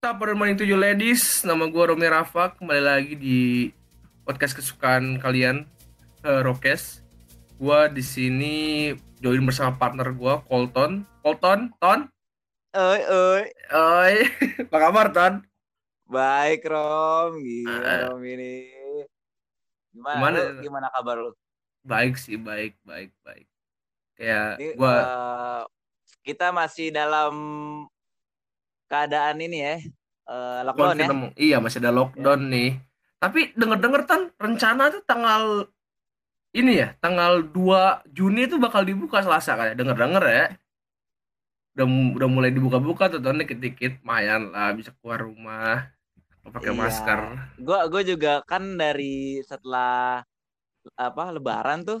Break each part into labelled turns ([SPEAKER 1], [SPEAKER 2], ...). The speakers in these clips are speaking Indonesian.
[SPEAKER 1] Top Morning you ladies, nama gue Romi Rafa, kembali lagi di podcast kesukaan kalian, uh, Rokes. Gue di sini join bersama partner gue, Colton. Colton, Ton?
[SPEAKER 2] Oi, oi.
[SPEAKER 1] Oi, apa kabar Ton?
[SPEAKER 2] Baik, Rom. Gila,
[SPEAKER 1] Ah.
[SPEAKER 2] Rom ini. Gimana,
[SPEAKER 1] Gimana?
[SPEAKER 2] lu? Gimana kabar lu?
[SPEAKER 1] Baik sih, baik, baik, baik. Kayak gue,
[SPEAKER 2] eh, kita masih dalam keadaan ini ya. eh, lockdown ya.
[SPEAKER 1] iya masih ada lockdown nih. Tapi denger-denger Ton, rencana tuh tanggal ini ya, tanggal 2 Juni itu bakal dibuka Selasa kayak denger-denger ya. Udah, udah mulai dibuka-buka tuh Ton dikit-dikit, lumayan lah bisa keluar rumah. pakai
[SPEAKER 2] Iya.
[SPEAKER 1] masker.
[SPEAKER 2] Gua gua juga kan dari setelah apa Lebaran tuh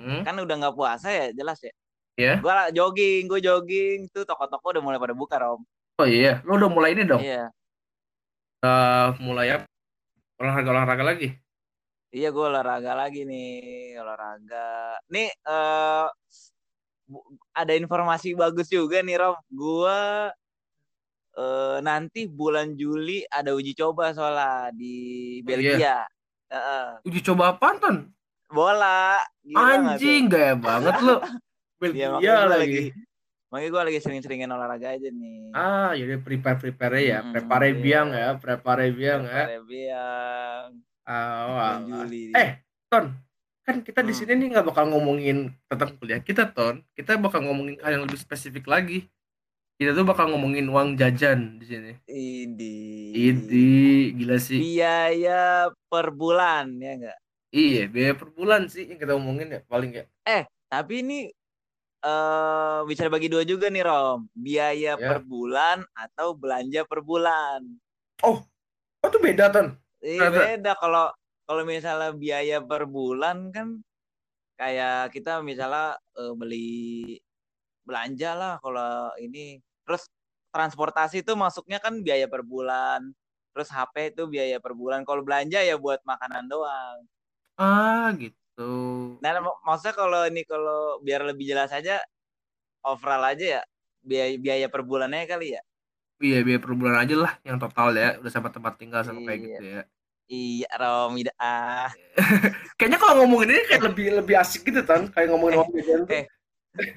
[SPEAKER 1] Hmm?
[SPEAKER 2] kan udah nggak puasa ya, jelas ya.
[SPEAKER 1] Iya.
[SPEAKER 2] Gua jogging, gua jogging tuh toko-toko udah mulai pada buka, Rom.
[SPEAKER 1] Oh iya, lo udah mulai ini dong.
[SPEAKER 2] Iya.
[SPEAKER 1] Udah mulai apa? Olahraga-olahraga lagi.
[SPEAKER 2] Iya, gue olahraga lagi nih, olahraga. Nih, eh bu- ada informasi bagus juga nih, Rom. Gua eh, nanti bulan Juli ada uji coba soalnya di
[SPEAKER 1] Oh,
[SPEAKER 2] Belgia. Heeh.
[SPEAKER 1] Uji coba apaan, Ton?
[SPEAKER 2] bola. Gila?
[SPEAKER 1] Anjing, gaya banget lo.
[SPEAKER 2] Iya,
[SPEAKER 1] Belgia
[SPEAKER 2] gue
[SPEAKER 1] lagi.
[SPEAKER 2] lagi, makanya gue lagi sering-seringin olahraga aja nih.
[SPEAKER 1] Ah, jadi prepare-prepare ya.
[SPEAKER 2] Hmm,
[SPEAKER 1] Prepare
[SPEAKER 2] iya.
[SPEAKER 1] biang ya, prepare biang ya.
[SPEAKER 2] Prepare biang.
[SPEAKER 1] Ah, wah.
[SPEAKER 2] Juli.
[SPEAKER 1] Eh, Ton, kan kita di
[SPEAKER 2] Hmm.
[SPEAKER 1] sini nih nggak bakal ngomongin tentang kuliah kita, Ton. Kita bakal ngomongin hal yang lebih spesifik lagi. Kita tuh bakal ngomongin uang jajan di sini.
[SPEAKER 2] Ini.
[SPEAKER 1] Ini gila sih.
[SPEAKER 2] Biaya per bulan ya enggak?
[SPEAKER 1] Iya, biaya per bulan sih yang kita ngomongin ya paling ya.
[SPEAKER 2] Tapi ini eh bisa bagi dua juga nih Rom. Biaya
[SPEAKER 1] Ya.
[SPEAKER 2] per bulan atau belanja per bulan.
[SPEAKER 1] Oh, itu beda, Ton.
[SPEAKER 2] Iya beda kalau kalau misalnya biaya per bulan kan kayak kita misalnya eh, beli belanja lah kalau ini terus transportasi itu masuknya kan biaya per bulan. Terus HP itu biaya per bulan. Kalau belanja ya buat makanan doang.
[SPEAKER 1] Ah, gitu.
[SPEAKER 2] Nah, mak- maksudnya kalau ini kalau biar lebih jelas aja overall aja ya biaya biaya per bulannya kali ya.
[SPEAKER 1] Iya, biaya per bulan aja lah yang total ya. Udah sama tempat tinggal sama kayak
[SPEAKER 2] Iya.
[SPEAKER 1] gitu ya.
[SPEAKER 2] Iya, Rom, ida ah.
[SPEAKER 1] Kayaknya kalau ngomongin ini kayak lebih lebih asik gitu, Ton. Kayak ngomongin uang jajan
[SPEAKER 2] eh.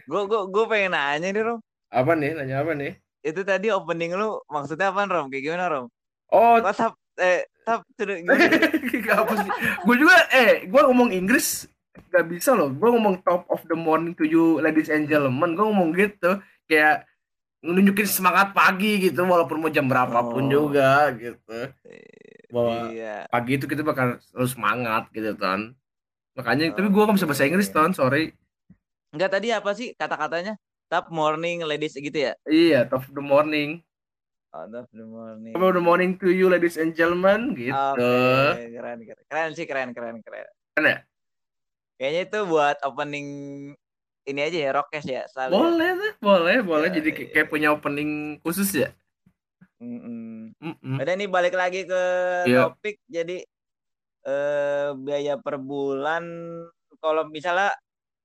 [SPEAKER 2] Gue gue gue pengen nanya nih, Rom.
[SPEAKER 1] Apa nih? Nanya apa nih?
[SPEAKER 2] Itu tadi opening lu maksudnya apa, Rom? Kayak gimana, Rom?
[SPEAKER 1] Oh,
[SPEAKER 2] tap eh tap sudah gimana?
[SPEAKER 1] Gak apa sih. Gue juga eh gue ngomong Inggris gak bisa loh. Gue ngomong top of the morning to you ladies and gentlemen. Gue ngomong gitu kayak nunjukin semangat pagi gitu walaupun mau jam berapapun
[SPEAKER 2] Oh.
[SPEAKER 1] juga gitu. Bahwa
[SPEAKER 2] Iya.
[SPEAKER 1] pagi itu kita bakal selalu semangat gitu kan. Makanya tapi
[SPEAKER 2] Oke.
[SPEAKER 1] gue gak bisa bahasa Inggris ton, sorry.
[SPEAKER 2] Enggak tadi apa sih kata-katanya? Top morning ladies gitu ya?
[SPEAKER 1] Iya, top of the morning.
[SPEAKER 2] Oh, top the morning.
[SPEAKER 1] Top of the morning to you ladies and gentlemen gitu.
[SPEAKER 2] Oke, keren, keren. Keren sih, keren, keren, keren.
[SPEAKER 1] Keren ya?
[SPEAKER 2] Kayaknya itu buat opening ini aja ya, Rockcast ya, selalu. ya?
[SPEAKER 1] Boleh tuh, boleh, boleh.
[SPEAKER 2] Ya,
[SPEAKER 1] Jadi
[SPEAKER 2] iya,
[SPEAKER 1] kayak punya opening khusus ya.
[SPEAKER 2] Mm-mm.
[SPEAKER 1] Mm-mm.
[SPEAKER 2] Udah nih balik lagi ke
[SPEAKER 1] Iya.
[SPEAKER 2] topik. Jadi eh biaya per bulan kalau misalnya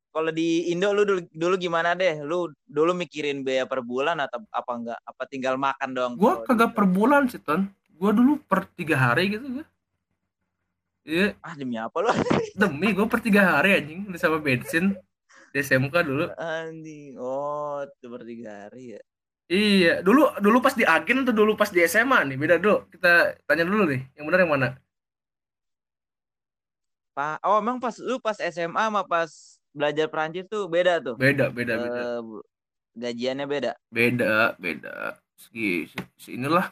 [SPEAKER 2] kalau di Indo lu dulu, dulu gimana deh? Lu dulu mikirin biaya per bulan atau apa enggak? Apa tinggal makan doang?
[SPEAKER 1] Gua kagak per bulan sih ton. Gua dulu per tiga hari gitu gua. Iya
[SPEAKER 2] Ah demi apa lu?
[SPEAKER 1] demi gua per tiga hari anjing udah sama bensin di SMK dulu.
[SPEAKER 2] Anjing. Oh, itu per tiga hari ya.
[SPEAKER 1] Iya dulu dulu pas di agen atau dulu pas di SMA nih beda dulu. Kita tanya dulu nih yang benar yang mana?
[SPEAKER 2] Pak, oh emang pas lu pas SMA sama pas belajar Perancis tuh beda tuh.
[SPEAKER 1] Beda beda beda
[SPEAKER 2] Eh, gajiannya beda.
[SPEAKER 1] beda beda. Segi se- inilah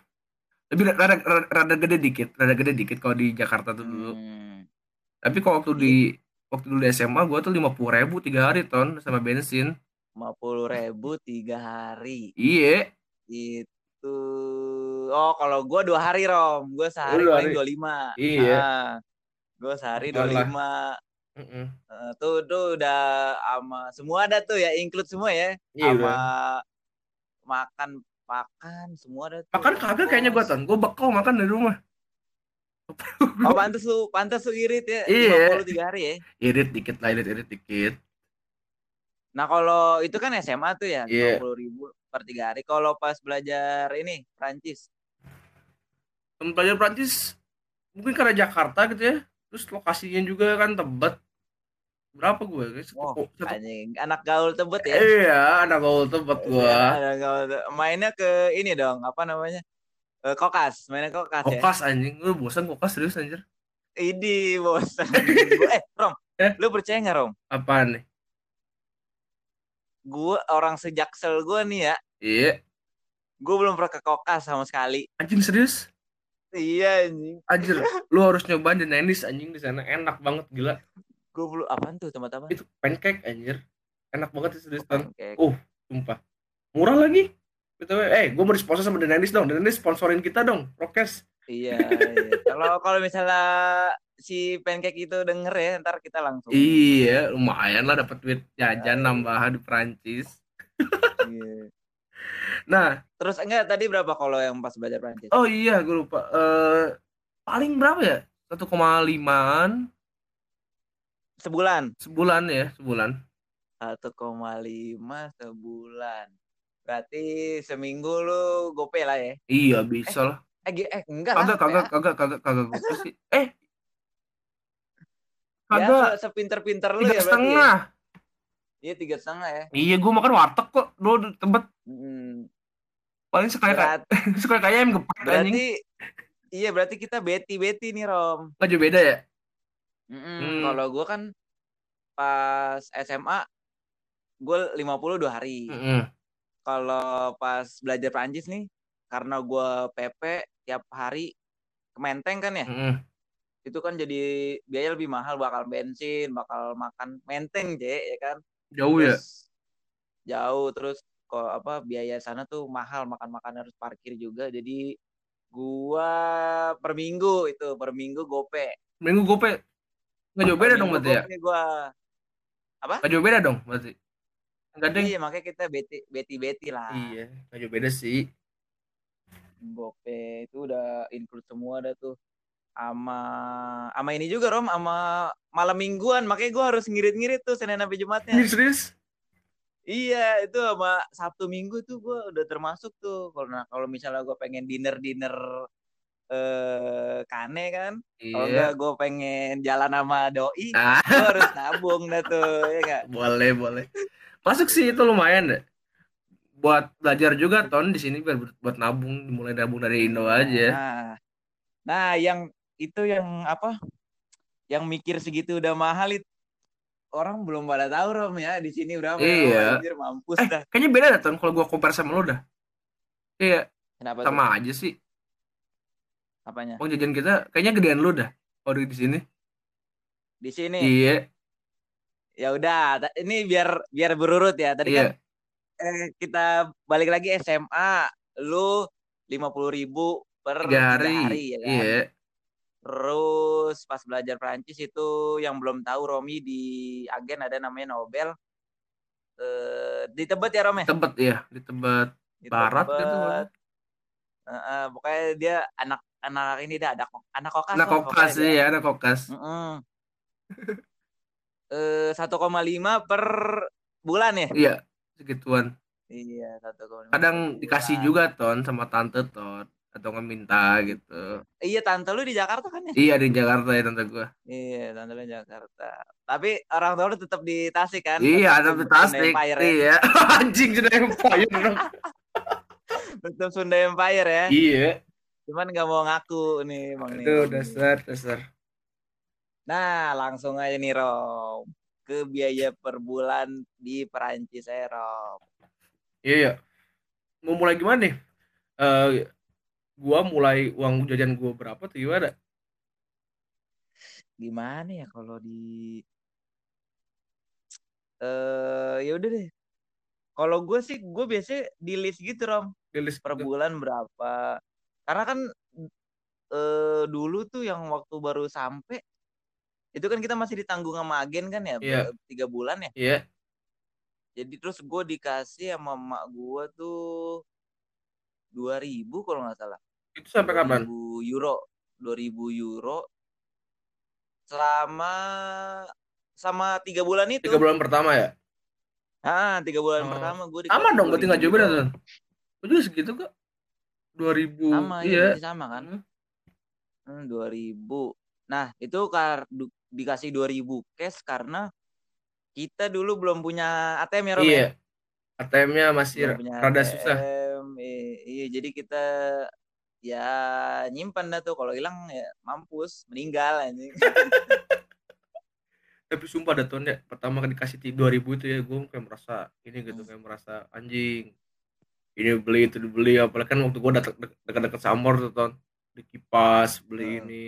[SPEAKER 1] lebih rada, rada, rada gede dikit, rada gede dikit kalau di Jakarta tuh dulu.
[SPEAKER 2] Hmm.
[SPEAKER 1] Tapi kalau waktu di waktu dulu di SMA gua tuh lima puluh ribu tiga hari ton sama bensin.
[SPEAKER 2] 50 ribu tiga hari.
[SPEAKER 1] Iya.
[SPEAKER 2] Itu oh kalau gua dua hari rom, gua sehari
[SPEAKER 1] dua
[SPEAKER 2] paling dua lima.
[SPEAKER 1] Iya.
[SPEAKER 2] gua sehari dua
[SPEAKER 1] Alah.
[SPEAKER 2] Lima.
[SPEAKER 1] Mm-mm.
[SPEAKER 2] tuh tuh udah sama semua ada tuh ya include semua ya,
[SPEAKER 1] Iya,
[SPEAKER 2] sama makan makan semua ada tuh.
[SPEAKER 1] Makan kagak kayaknya gua ton. Gua bekal makan dari rumah.
[SPEAKER 2] Oh pantes lu pantes lu irit ya.
[SPEAKER 1] Iya.
[SPEAKER 2] 53 hari ya.
[SPEAKER 1] Irit dikit lah, irit irit dikit.
[SPEAKER 2] Nah kalau itu kan SMA tuh ya. 50 ribu per tiga hari. Kalau pas belajar ini Prancis,
[SPEAKER 1] temen pelajar Prancis mungkin karena Jakarta gitu ya terus lokasinya juga kan Tebet berapa gue guys satu,
[SPEAKER 2] Oh,
[SPEAKER 1] satu
[SPEAKER 2] anjing anak gaul tebet ya.
[SPEAKER 1] iya anak gaul Tebet
[SPEAKER 2] Iya,
[SPEAKER 1] gua
[SPEAKER 2] anak gaul Tebet. Mainnya ke ini dong, apa namanya? Eh, kokas, mainnya kokas ya.
[SPEAKER 1] kokas anjing lu bosan kokas serius anjir
[SPEAKER 2] Idi bosan. Eh, Rom,
[SPEAKER 1] Eh?
[SPEAKER 2] lu percaya nggak Rom?
[SPEAKER 1] apaan nih
[SPEAKER 2] Gue orang sejaksel gue nih ya,
[SPEAKER 1] iya
[SPEAKER 2] gue belum pernah ke kokas sama sekali.
[SPEAKER 1] anjing serius
[SPEAKER 2] Iya anjing.
[SPEAKER 1] anjir lu harus nyobain The Nenis anjing di sana enak banget gila
[SPEAKER 2] Gue belum apaan tuh tempat apa?
[SPEAKER 1] itu pancake anjir enak banget sih serius Ton.
[SPEAKER 2] Pancake.
[SPEAKER 1] Uh, sumpah. Murah lagi. BTW, eh, gue mau disponsor sama The Nenis dong. The Nenis sponsorin kita dong, Prokes.
[SPEAKER 2] Iya, iya. Kalau kalau misalnya si pancake itu denger ya, ntar kita langsung.
[SPEAKER 1] Iya, lumayan lah dapat duit jajan
[SPEAKER 2] Iya.
[SPEAKER 1] nambahan di Perancis.
[SPEAKER 2] Iya.
[SPEAKER 1] Nah,
[SPEAKER 2] Terus enggak tadi berapa kalau yang pas belajar Prancis?
[SPEAKER 1] oh iya, gue lupa. Eh, paling berapa ya? 1,5an
[SPEAKER 2] Sebulan.
[SPEAKER 1] sebulan ya, sebulan.
[SPEAKER 2] 1,5 sebulan. Berarti seminggu lu gope lah ya.
[SPEAKER 1] Iya, bisa lah.
[SPEAKER 2] Eh, eh enggak lah.
[SPEAKER 1] Kagak, kagak, kagak, kagak, kagak gue sih. Eh,
[SPEAKER 2] Ya,
[SPEAKER 1] kagak.
[SPEAKER 2] se- sepinter-pinter lu ya berarti. ya?
[SPEAKER 1] setengah.
[SPEAKER 2] Iya, tiga setengah ya.
[SPEAKER 1] Iya, gue makan warteg kok. Di tebet.
[SPEAKER 2] Hmm,
[SPEAKER 1] Paling sekali
[SPEAKER 2] berat-
[SPEAKER 1] sekali kayak geprek anjing.
[SPEAKER 2] berarti iya berarti kita beti-beti nih Rom.
[SPEAKER 1] Jauh beda ya? Hmm.
[SPEAKER 2] Kalau gua kan pas SMA gue 50 dua hari.
[SPEAKER 1] Mm-mm.
[SPEAKER 2] Kalau pas belajar Prancis nih karena gua PP tiap hari ke Menteng kan ya.
[SPEAKER 1] Mm-mm.
[SPEAKER 2] Itu kan jadi biaya lebih mahal bakal bensin, bakal makan Menteng, Je, ya kan.
[SPEAKER 1] Jauh ya?
[SPEAKER 2] Terus jauh terus kok apa biaya sana tuh mahal makan-makan harus parkir juga jadi gua per minggu itu per minggu gope
[SPEAKER 1] Minggu gope nggak jauh beda dong berarti ya?
[SPEAKER 2] gua
[SPEAKER 1] Nggak jauh beda dong berarti? Enggak deh.
[SPEAKER 2] iya makanya kita beti beti beti lah
[SPEAKER 1] Iya, nggak jauh beda sih.
[SPEAKER 2] gope itu udah include semua dah tuh sama sama ini juga rom sama malam mingguan makanya gua harus ngirit-ngirit tuh senin sampai jumatnya
[SPEAKER 1] Ini serius?
[SPEAKER 2] Iya, itu sama Sabtu Minggu tuh gue udah termasuk tuh. Kalau nah, kalau misalnya gue pengen dinner dinner eh kane kan, kalau
[SPEAKER 1] Iya.
[SPEAKER 2] enggak gue pengen jalan sama doi,
[SPEAKER 1] Ah,
[SPEAKER 2] gue harus nabung dah tuh, ya enggak?
[SPEAKER 1] boleh, boleh. Masuk sih itu lumayan deh. Buat belajar juga ton di sini biar buat nabung, mulai nabung dari Indo aja.
[SPEAKER 2] Nah, nah yang itu yang apa? Yang mikir segitu udah mahal itu orang belum pada tahu Rom ya di sini berapa
[SPEAKER 1] Iya.
[SPEAKER 2] anjir mampus
[SPEAKER 1] Eh,
[SPEAKER 2] dah.
[SPEAKER 1] kayaknya beda dah ton kalau gua compare sama lo dah. Iya,
[SPEAKER 2] Kenapa tuh?
[SPEAKER 1] sama aja sih.
[SPEAKER 2] Apanya?
[SPEAKER 1] Uang jajan kita kayaknya gedean lu dah. Kalau di sini.
[SPEAKER 2] Di sini.
[SPEAKER 1] Iya,
[SPEAKER 2] Ya udah, ini biar biar berurut ya. Tadi kan
[SPEAKER 1] iya.
[SPEAKER 2] eh, kita balik lagi SMA, lu lima puluh ribu per
[SPEAKER 1] Tiga
[SPEAKER 2] tiga
[SPEAKER 1] hari.
[SPEAKER 2] ya kan.
[SPEAKER 1] Iya.
[SPEAKER 2] Terus pas belajar Prancis itu yang belum tahu Romi di agen ada namanya Nobel. Eh, di Tebet ya Rom ya?
[SPEAKER 1] Tebet ya, di Tebet
[SPEAKER 2] Di
[SPEAKER 1] Barat
[SPEAKER 2] Tebet.
[SPEAKER 1] gitu.
[SPEAKER 2] Eh, eh, pokoknya dia anak anak ini dah anak anak kokas.
[SPEAKER 1] Anak kokas sih ya, anak kokas.
[SPEAKER 2] Eh, 1,5 per bulan ya?
[SPEAKER 1] Iya, segituan.
[SPEAKER 2] Iya, 1,5
[SPEAKER 1] Kadang
[SPEAKER 2] per
[SPEAKER 1] dikasih
[SPEAKER 2] bulan.
[SPEAKER 1] juga ton sama tante ton atau nggak minta gitu.
[SPEAKER 2] Iya, tante lu di Jakarta kan ya?
[SPEAKER 1] Iya di Jakarta ya tante gua.
[SPEAKER 2] Iya, tante lu di Jakarta. Tapi orang tua lu tetap di Tasik kan?
[SPEAKER 1] Iya,
[SPEAKER 2] Tetap
[SPEAKER 1] ada
[SPEAKER 2] Sunda
[SPEAKER 1] Tasik.
[SPEAKER 2] Empire ya?
[SPEAKER 1] Iya. Anjing sudah Empire.
[SPEAKER 2] Tetap Sunda Empire ya?
[SPEAKER 1] Iya.
[SPEAKER 2] Cuman nggak mau ngaku nih, Bang.
[SPEAKER 1] Aduh, dasar, dasar.
[SPEAKER 2] Nah, langsung aja nih, Rom. Ke biaya per bulan di Perancis ya, Rom.
[SPEAKER 1] Iya, iya. Mau mulai gimana nih? Eh gua mulai uang jajan gua berapa tuh gimana?
[SPEAKER 2] Gimana ya kalau di eh ya udah deh. Kalau gue sih, gue biasanya di list gitu, Rom.
[SPEAKER 1] Di list
[SPEAKER 2] per
[SPEAKER 1] gitu.
[SPEAKER 2] bulan berapa karena kan eh dulu tuh yang waktu baru sampai itu kan kita masih ditanggung sama agen kan ya
[SPEAKER 1] Iya.
[SPEAKER 2] ber- tiga bulan ya
[SPEAKER 1] Iya.
[SPEAKER 2] jadi terus gue dikasih sama emak gue tuh dua ribu kalau nggak salah
[SPEAKER 1] Itu sampai kapan?
[SPEAKER 2] 2000 euro 2000 euro selama sama tiga bulan itu
[SPEAKER 1] Tiga bulan pertama ya?
[SPEAKER 2] ah tiga bulan
[SPEAKER 1] Oh.
[SPEAKER 2] pertama gue
[SPEAKER 1] Sama dong, berarti nggak jauh beda tuh. Gua juga segitu kok. 2000.
[SPEAKER 2] sama
[SPEAKER 1] iya.
[SPEAKER 2] iya sama kan
[SPEAKER 1] Hmm.
[SPEAKER 2] Hmm, 2000. Nah, itu kar dikasih 2000 cash karena kita dulu belum punya ATM ya, ya?
[SPEAKER 1] Iya. ATM-nya masih
[SPEAKER 2] Belum punya
[SPEAKER 1] rada
[SPEAKER 2] ATM.
[SPEAKER 1] susah.
[SPEAKER 2] Iya, jadi kita ya nyimpan dah tuh kalau hilang ya mampus, meninggal anjing.
[SPEAKER 1] Tapi sumpah Ton ya, pertama kali dikasih ti- 2000 itu ya gue kayak merasa ini gitu
[SPEAKER 2] Hmm.
[SPEAKER 1] kayak merasa anjing. Ini beli itu dibeli apalagi kan waktu gue dekat-dekat Samor tuh Ton. Di kipas beli
[SPEAKER 2] Hmm.
[SPEAKER 1] ini.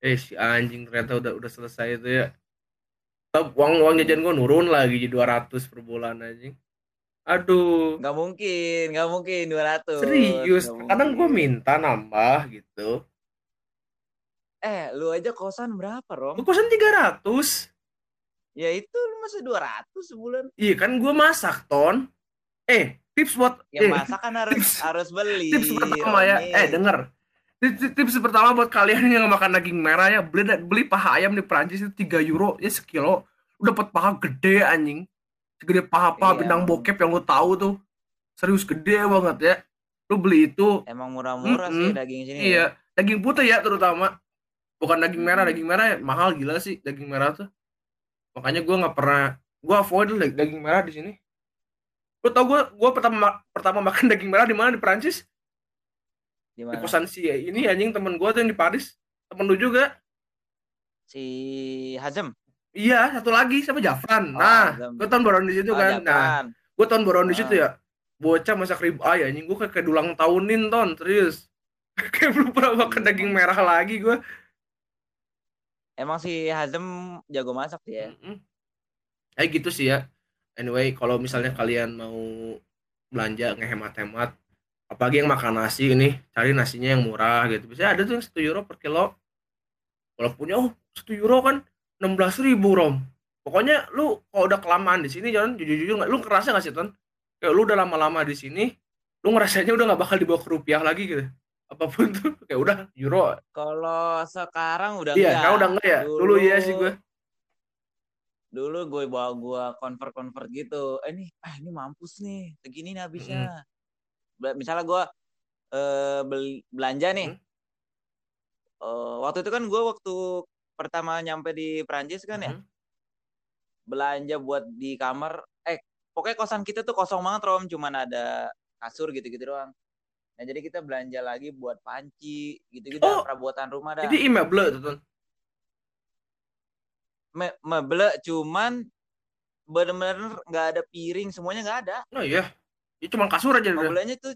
[SPEAKER 1] Eh si anjing ternyata udah udah selesai itu ya. Tetap uang uang jajan gue nurun lagi jadi 200 per bulan anjing. Aduh.
[SPEAKER 2] Nggak mungkin, nggak mungkin 200.
[SPEAKER 1] Serius,
[SPEAKER 2] Nggak
[SPEAKER 1] kadang gue minta nambah gitu.
[SPEAKER 2] Eh, lu aja kosan berapa, Rom?
[SPEAKER 1] Gue kosan 300.
[SPEAKER 2] Ya itu lu masih 200 sebulan.
[SPEAKER 1] Iya kan gue masak ton. Eh tips buat
[SPEAKER 2] Ya
[SPEAKER 1] eh,
[SPEAKER 2] masa kan harus
[SPEAKER 1] tips-
[SPEAKER 2] harus beli.
[SPEAKER 1] tips pertama ya. Eh denger. Tips, tips pertama buat kalian yang makan daging merah ya beli beli paha ayam di Prancis itu 3 euro ya sekilo. Udah dapat paha gede anjing. Segede paha-paha
[SPEAKER 2] Iya,
[SPEAKER 1] bintang bokep yang gue tahu tuh. Serius gede banget ya. Lu beli itu
[SPEAKER 2] Emang murah-murah sih
[SPEAKER 1] Mm-mm.
[SPEAKER 2] daging sini. ya.
[SPEAKER 1] Iya, daging putih ya terutama. Bukan daging merah,
[SPEAKER 2] Hmm.
[SPEAKER 1] daging merah ya mahal gila sih daging merah tuh. Makanya gua nggak pernah gua avoid daging merah di sini. Lu tau gua gua pertama pertama makan daging merah di mana di Prancis?
[SPEAKER 2] Di
[SPEAKER 1] Di kosan si ini anjing temen gua tuh yang di Paris. Temen lu juga.
[SPEAKER 2] Si Hazem.
[SPEAKER 1] Iya, satu lagi siapa Jafran.
[SPEAKER 2] Oh,
[SPEAKER 1] Nah, gua tahun baron di situ
[SPEAKER 2] Oh,
[SPEAKER 1] kan. Nah,
[SPEAKER 2] Japan.
[SPEAKER 1] gua tahun baron di
[SPEAKER 2] Ah.
[SPEAKER 1] situ ya. Bocah masak rib eye anjing gua kayak, kayak dulang tahunin ton, serius. kayak belum pernah makan
[SPEAKER 2] Iya,
[SPEAKER 1] daging
[SPEAKER 2] Bang.
[SPEAKER 1] merah lagi gua.
[SPEAKER 2] Emang si Hazem jago masak sih ya.
[SPEAKER 1] Mm-mm. Kayak gitu sih ya. Anyway, kalau misalnya kalian mau belanja ngehemat-hemat, apalagi yang makan nasi ini, cari nasinya yang murah gitu. Biasanya ada tuh yang 1 euro per kilo. Kalau punya oh 1 euro kan 16 ribu rom. Pokoknya lu kalau udah kelamaan di sini jangan jujur-jujur nggak, lu ngerasa nggak sih ton? Kayak lu udah lama-lama di sini, lu ngerasanya udah nggak bakal dibawa ke rupiah lagi gitu. Apa pun tuh kayak udah euro.
[SPEAKER 2] Kalau sekarang udah
[SPEAKER 1] Iya,
[SPEAKER 2] enggak.
[SPEAKER 1] kau udah enggak ya? Dulu iya sih gue.
[SPEAKER 2] Dulu gue bawa gua convert convert gitu. Eh nih, ah ini mampus nih. Segini nih habisnya. Bel- Misalnya gua eh beli belanja nih.
[SPEAKER 1] Hmm.
[SPEAKER 2] Eh, waktu itu kan gua waktu pertama nyampe di Prancis kan ya,
[SPEAKER 1] Mhm.
[SPEAKER 2] belanja buat di kamar. Eh, pokoknya kosan kita tuh kosong banget, Rom. Cuman ada kasur gitu-gitu doang. Nah, jadi kita belanja lagi buat panci, gitu-gitu
[SPEAKER 1] Oh,
[SPEAKER 2] perabotan rumah dah.
[SPEAKER 1] Jadi immeuble tuh.
[SPEAKER 2] Me- mebel cuman bener-bener nggak ada piring, semuanya nggak ada.
[SPEAKER 1] Oh iya. Itu cuma kasur aja.
[SPEAKER 2] Mebelnya tuh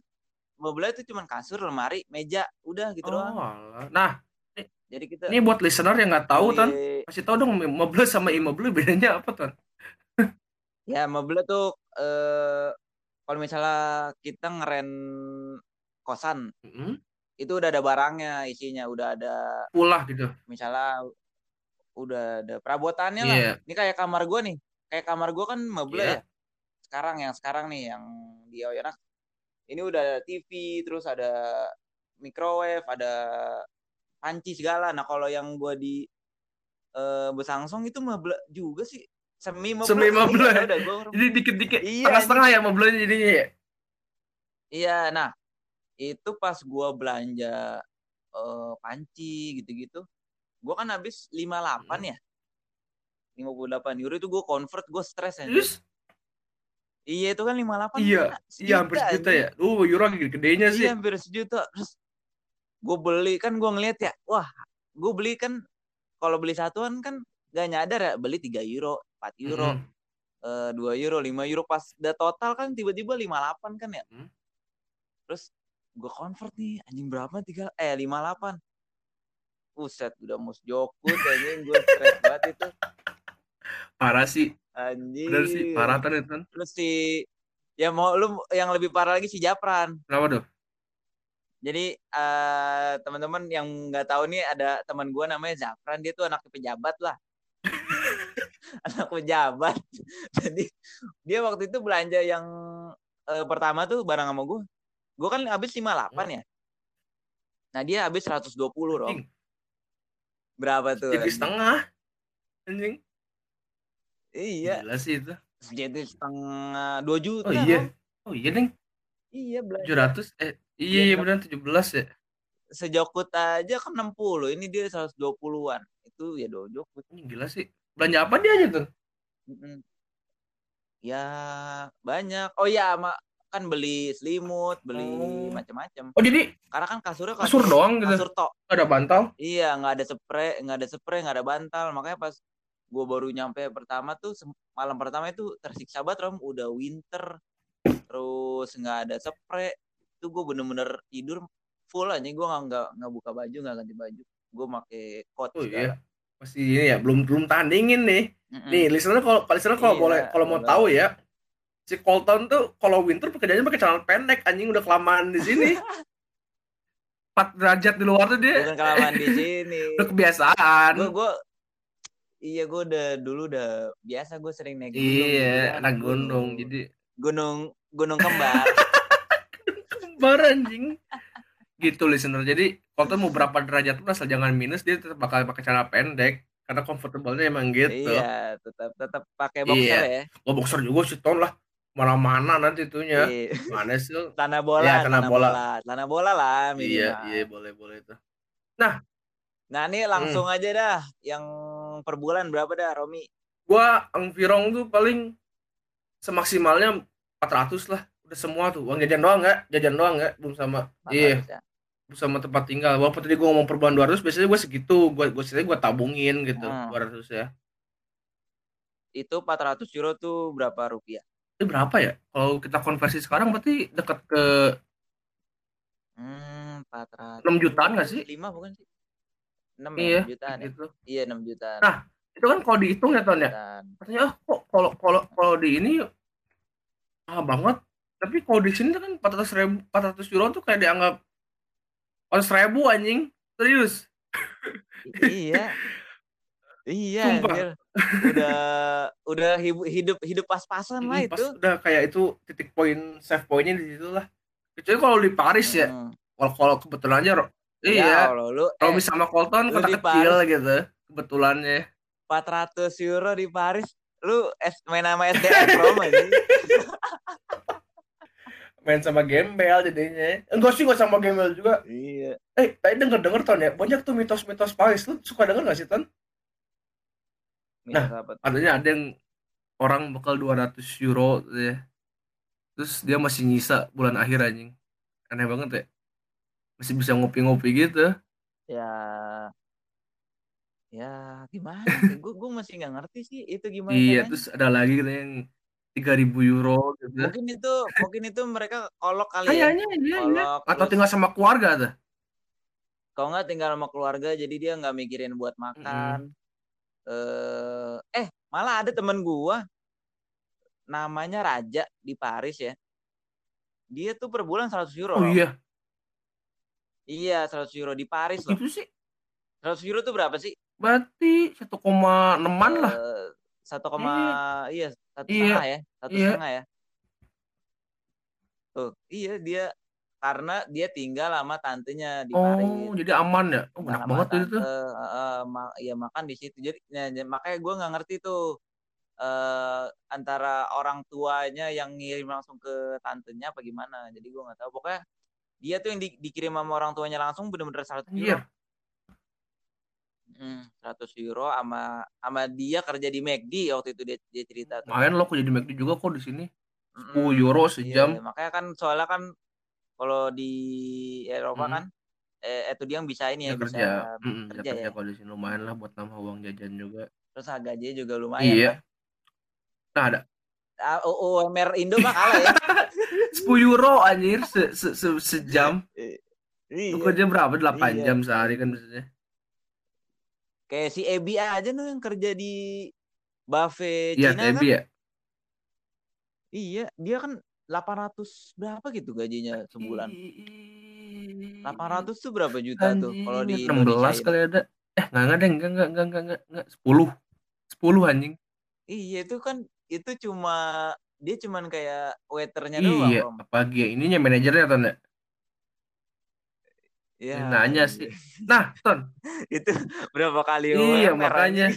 [SPEAKER 2] mebelnya tuh cuman kasur, lemari, meja, udah gitu
[SPEAKER 1] Oh,
[SPEAKER 2] doang.
[SPEAKER 1] alah. Nah,
[SPEAKER 2] Jadi kita
[SPEAKER 1] ini buat listener yang nggak tahu, Ton.
[SPEAKER 2] beli-
[SPEAKER 1] Kasih tahu dong mobile sama immobile bedanya apa, Ton?
[SPEAKER 2] Ya, mebel tuh eh kalau misalnya kita ngeren kosan,
[SPEAKER 1] Mm-mm.
[SPEAKER 2] itu udah ada barangnya, isinya udah ada
[SPEAKER 1] Pulah gitu.
[SPEAKER 2] misalnya udah ada perabotannya lah.
[SPEAKER 1] Iya.
[SPEAKER 2] Ini kayak kamar gua nih. Kayak kamar gua kan mebel
[SPEAKER 1] Iya.
[SPEAKER 2] ya. Sekarang yang sekarang nih yang di Oyonak. Ini udah ada TV, terus ada microwave, ada panci segala. Nah, kalau yang gua di eh Besangsong itu mebel juga sih. Semi mebel.
[SPEAKER 1] Semi mebel.
[SPEAKER 2] Iya, udah gua
[SPEAKER 1] Jadi dikit-dikit,
[SPEAKER 2] Iya,
[SPEAKER 1] setengah-setengah ya mobilnya jadinya ya.
[SPEAKER 2] Iya, nah itu pas gua belanja eh, panci gitu-gitu, gua kan habis 58
[SPEAKER 1] Hmm.
[SPEAKER 2] ya, 58 euro itu gua convert, gua stres ya.
[SPEAKER 1] Terus
[SPEAKER 2] Iya itu kan 58
[SPEAKER 1] Iya,
[SPEAKER 2] kan
[SPEAKER 1] iya hampir sejuta ya. Uh, euro gede-gedenya sih.
[SPEAKER 2] Iya hampir sejuta. Terus gue beli kan gue ngeliat ya, wah gue beli kan kalau beli satuan kan gak nyadar ya beli 3 euro, 4 euro,
[SPEAKER 1] Mm-mm.
[SPEAKER 2] eh, 2 euro, 5 euro pas udah total kan tiba-tiba 58 kan ya.
[SPEAKER 1] Hmm.
[SPEAKER 2] Terus gue convert nih anjing berapa tiga eh 58. Buset udah mus jokut anjing gue stres banget itu
[SPEAKER 1] Parah sih.
[SPEAKER 2] anjing.
[SPEAKER 1] Bener sih, parah Ton itu.
[SPEAKER 2] Terus si ya mau lu yang lebih parah lagi si Japran.
[SPEAKER 1] Kenapa tuh?
[SPEAKER 2] Jadi eh, teman-teman yang nggak tahu nih ada teman gue namanya Zafran dia tuh anak pejabat lah. anak pejabat. Jadi dia waktu itu belanja yang eh, pertama tuh barang sama gue. Gue kan habis 58 ya. Nah dia habis 120 Rom. Berapa tuh?
[SPEAKER 1] jadi setengah. Anjing.
[SPEAKER 2] Iya,
[SPEAKER 1] Gila sih itu.
[SPEAKER 2] jadi setengah 2 juta.
[SPEAKER 1] Oh iya.
[SPEAKER 2] Rom.
[SPEAKER 1] Oh iya, Deng.
[SPEAKER 2] Iya belanja
[SPEAKER 1] 700 eh iya iya
[SPEAKER 2] Iya,
[SPEAKER 1] benar 17 ya.
[SPEAKER 2] sejokut aja kan 60 ini dia 120-an itu ya do jokut
[SPEAKER 1] Ini gila sih. Belanja apa dia aja tuh?
[SPEAKER 2] Mm-mm. ya banyak oh ya ma- kan beli selimut beli
[SPEAKER 1] Oh.
[SPEAKER 2] macam-macam
[SPEAKER 1] Oh jadi
[SPEAKER 2] karena kan kasurnya
[SPEAKER 1] kasur doang gitu.
[SPEAKER 2] kasur tok
[SPEAKER 1] Nggak ada bantal.
[SPEAKER 2] iya nggak ada spray nggak ada spray nggak ada bantal makanya pas gue baru nyampe pertama tuh malam pertama itu tersiksa banget Rom udah winter terus nggak ada spray itu gue bener-bener tidur full aja gue nggak nggak nggak buka baju nggak ganti baju gue pakai coat
[SPEAKER 1] Oh iya. Pasti ini ya belum belum tahan dingin nih.
[SPEAKER 2] Mm-mm.
[SPEAKER 1] Nih, listener kalau listener kalau
[SPEAKER 2] Iya,
[SPEAKER 1] boleh kalau mau tahu ya, si Colton tuh kalau winter pekerjaannya pakai celana pendek anjing udah kelamaan di sini. 4 derajat di luar tuh dia
[SPEAKER 2] bukan kelamaan di sini
[SPEAKER 1] udah kebiasaan.
[SPEAKER 2] gue gue iya gue udah dulu udah biasa gue sering naik gunung
[SPEAKER 1] Iya, anak gunung. Jadi
[SPEAKER 2] gunung gunung kembar
[SPEAKER 1] kembar anjing. Gitu listener. Jadi Colton mau berapa derajat pun asal jangan minus dia tetap bakal pakai celana pendek karena comfortable-nya emang gitu.
[SPEAKER 2] iya tetap tetap pakai boxer
[SPEAKER 1] Iya.
[SPEAKER 2] ya
[SPEAKER 1] Gua boxer juga sih ton lah. Mana-mana nanti itunya.
[SPEAKER 2] Iya.
[SPEAKER 1] Mana sih?
[SPEAKER 2] tanah bola
[SPEAKER 1] Iya, tanah
[SPEAKER 2] tanah
[SPEAKER 1] bola.
[SPEAKER 2] bola tanah bola lah
[SPEAKER 1] Iya,
[SPEAKER 2] minimal
[SPEAKER 1] iya boleh boleh itu.
[SPEAKER 2] nah ini langsung
[SPEAKER 1] Hmm.
[SPEAKER 2] aja dah yang per bulan berapa dah Romi
[SPEAKER 1] Gua Angvirong tuh paling semaksimalnya 400 lah. Udah semua tuh. Uang jajan doang nggak? Jajan doang nggak? Belum sama. Iya,
[SPEAKER 2] 400 ya?
[SPEAKER 1] belum sama tempat tinggal. Walaupun tadi gua ngomong per bulan 200, biasanya gua segitu. Gua gua gua tabungin gitu,
[SPEAKER 2] Hmm.
[SPEAKER 1] 200 ya.
[SPEAKER 2] itu 400 euro tuh berapa rupiah
[SPEAKER 1] Itu berapa ya? Kalau kita konversi sekarang berarti dekat ke
[SPEAKER 2] hmm 400
[SPEAKER 1] 6 jutaan nggak sih?
[SPEAKER 2] 5 bukan sih 6
[SPEAKER 1] Iya,
[SPEAKER 2] ya, jutaan ya?
[SPEAKER 1] gitu.
[SPEAKER 2] iya 6 jutaan
[SPEAKER 1] Nah, Itu kan kalau dihitung ya Ton ya.
[SPEAKER 2] jutaan.
[SPEAKER 1] Katanya ah kok kalau kalau kalau di ini ah banget. Tapi kalau di sini kan 400 ribu 400 euro tuh kayak dianggap 400 ribu anjing. Serius.
[SPEAKER 2] iya iya
[SPEAKER 1] Sumpah.
[SPEAKER 2] anjir. Udah udah hidup hidup pas-pasan lah
[SPEAKER 1] pas
[SPEAKER 2] itu
[SPEAKER 1] udah kayak itu titik poin save poinnya di situ lah. Kecuali kalau di Paris ya.
[SPEAKER 2] Hmm.
[SPEAKER 1] Kalau kalau kebetulan aja
[SPEAKER 2] Ya,
[SPEAKER 1] iya.
[SPEAKER 2] kalau lu
[SPEAKER 1] Kalau
[SPEAKER 2] eh,
[SPEAKER 1] sama Colton kota kecil gitu. Kebetulannya.
[SPEAKER 2] 400 euro di Paris lu es, main nama SDM Rom aja
[SPEAKER 1] Main sama gembel jadinya. Enggak sih enggak sama gembel juga.
[SPEAKER 2] iya
[SPEAKER 1] Eh, tadi denger-denger Ton ya, banyak tuh mitos-mitos Paris. Lu suka denger gak sih Ton?
[SPEAKER 2] Tuh?
[SPEAKER 1] Katanya ada yang orang bakal 200 euro gitu ya. Terus dia masih nyisa bulan akhir anjing. Aneh banget ya. Masih bisa ngopi-ngopi gitu.
[SPEAKER 2] ya ya gimana gue gue masih nggak ngerti sih itu gimana
[SPEAKER 1] Iya,
[SPEAKER 2] caranya.
[SPEAKER 1] terus ada lagi katanya yang 3000 euro gitu.
[SPEAKER 2] mungkin itu mungkin itu mereka kolok kali ya
[SPEAKER 1] Kayaknya iya iya.
[SPEAKER 2] kolok
[SPEAKER 1] Atau
[SPEAKER 2] terus
[SPEAKER 1] tinggal sama keluarga tuh.
[SPEAKER 2] kalau nggak tinggal sama keluarga jadi dia nggak mikirin buat makan eh eh malah ada temen gua namanya Raja di Paris ya dia tuh per bulan 100 euro
[SPEAKER 1] Oh iya,
[SPEAKER 2] iya 100 euro di Paris loh
[SPEAKER 1] gitu sih.
[SPEAKER 2] 100 euro tuh berapa sih
[SPEAKER 1] Berarti 1,6an lah.
[SPEAKER 2] Eh, satu koma iya satu
[SPEAKER 1] Iya.
[SPEAKER 2] setengah ya satu
[SPEAKER 1] Iya.
[SPEAKER 2] setengah ya tuh iya dia karena dia tinggal sama tantenya di Paris
[SPEAKER 1] Oh, jadi aman ya. Oh, enak banget itu.
[SPEAKER 2] tante, eh, eh, ma- ya makan di situ jadi ya, ya, makanya gue nggak ngerti tuh eh antara orang tuanya yang ngirim langsung ke tantenya apa gimana jadi gue nggak tahu pokoknya dia tuh yang di- dikirim sama orang tuanya langsung bener-bener 100
[SPEAKER 1] Anjir.
[SPEAKER 2] euro Hmm, 100 euro sama sama dia kerja di McD waktu itu dia, dia cerita tuh
[SPEAKER 1] Lumayan loh kok jadi McD juga kok di sini.
[SPEAKER 2] Mm-mm.
[SPEAKER 1] 10 euro
[SPEAKER 2] Iya,
[SPEAKER 1] sejam.
[SPEAKER 2] makanya kan soalnya kan kalau di Eropa
[SPEAKER 1] Hmm.
[SPEAKER 2] kan eh, itu dia yang bisa ini ya,
[SPEAKER 1] Ya
[SPEAKER 2] bisa
[SPEAKER 1] kerja. Mm,
[SPEAKER 2] kerja
[SPEAKER 1] ya kerja
[SPEAKER 2] ya.
[SPEAKER 1] lumayan lah buat nambah uang jajan juga.
[SPEAKER 2] Terus gajinya juga lumayan.
[SPEAKER 1] Iya.
[SPEAKER 2] kan.
[SPEAKER 1] Nah, ada
[SPEAKER 2] Ah, UMR Indo mah kalah ya.
[SPEAKER 1] 10 euro anjir se, se, se- sejam.
[SPEAKER 2] iya.
[SPEAKER 1] Lu kerja berapa? 8
[SPEAKER 2] Iya.
[SPEAKER 1] jam sehari kan biasanya.
[SPEAKER 2] Kayak si Ebi aja tuh yang kerja di buffet
[SPEAKER 1] Iya,
[SPEAKER 2] Cina
[SPEAKER 1] TB
[SPEAKER 2] kan.
[SPEAKER 1] ya.
[SPEAKER 2] Iya, dia kan 800 berapa gitu gajinya sebulan. 800 tuh berapa juta tuh kalau di
[SPEAKER 1] Anjing, 16
[SPEAKER 2] Indonesia?
[SPEAKER 1] kali ada. Eh, enggak enggak deh, enggak enggak enggak enggak enggak, enggak. 10. 10 anjing.
[SPEAKER 2] Iya, itu kan itu cuma dia cuman kayak waiternya doang,
[SPEAKER 1] Iya,
[SPEAKER 2] Om.
[SPEAKER 1] apalagi ya, ininya manajernya Ton ya.
[SPEAKER 2] Iya.
[SPEAKER 1] Nanya sih. Nah, Ton.
[SPEAKER 2] itu berapa kali
[SPEAKER 1] Iya, makanya.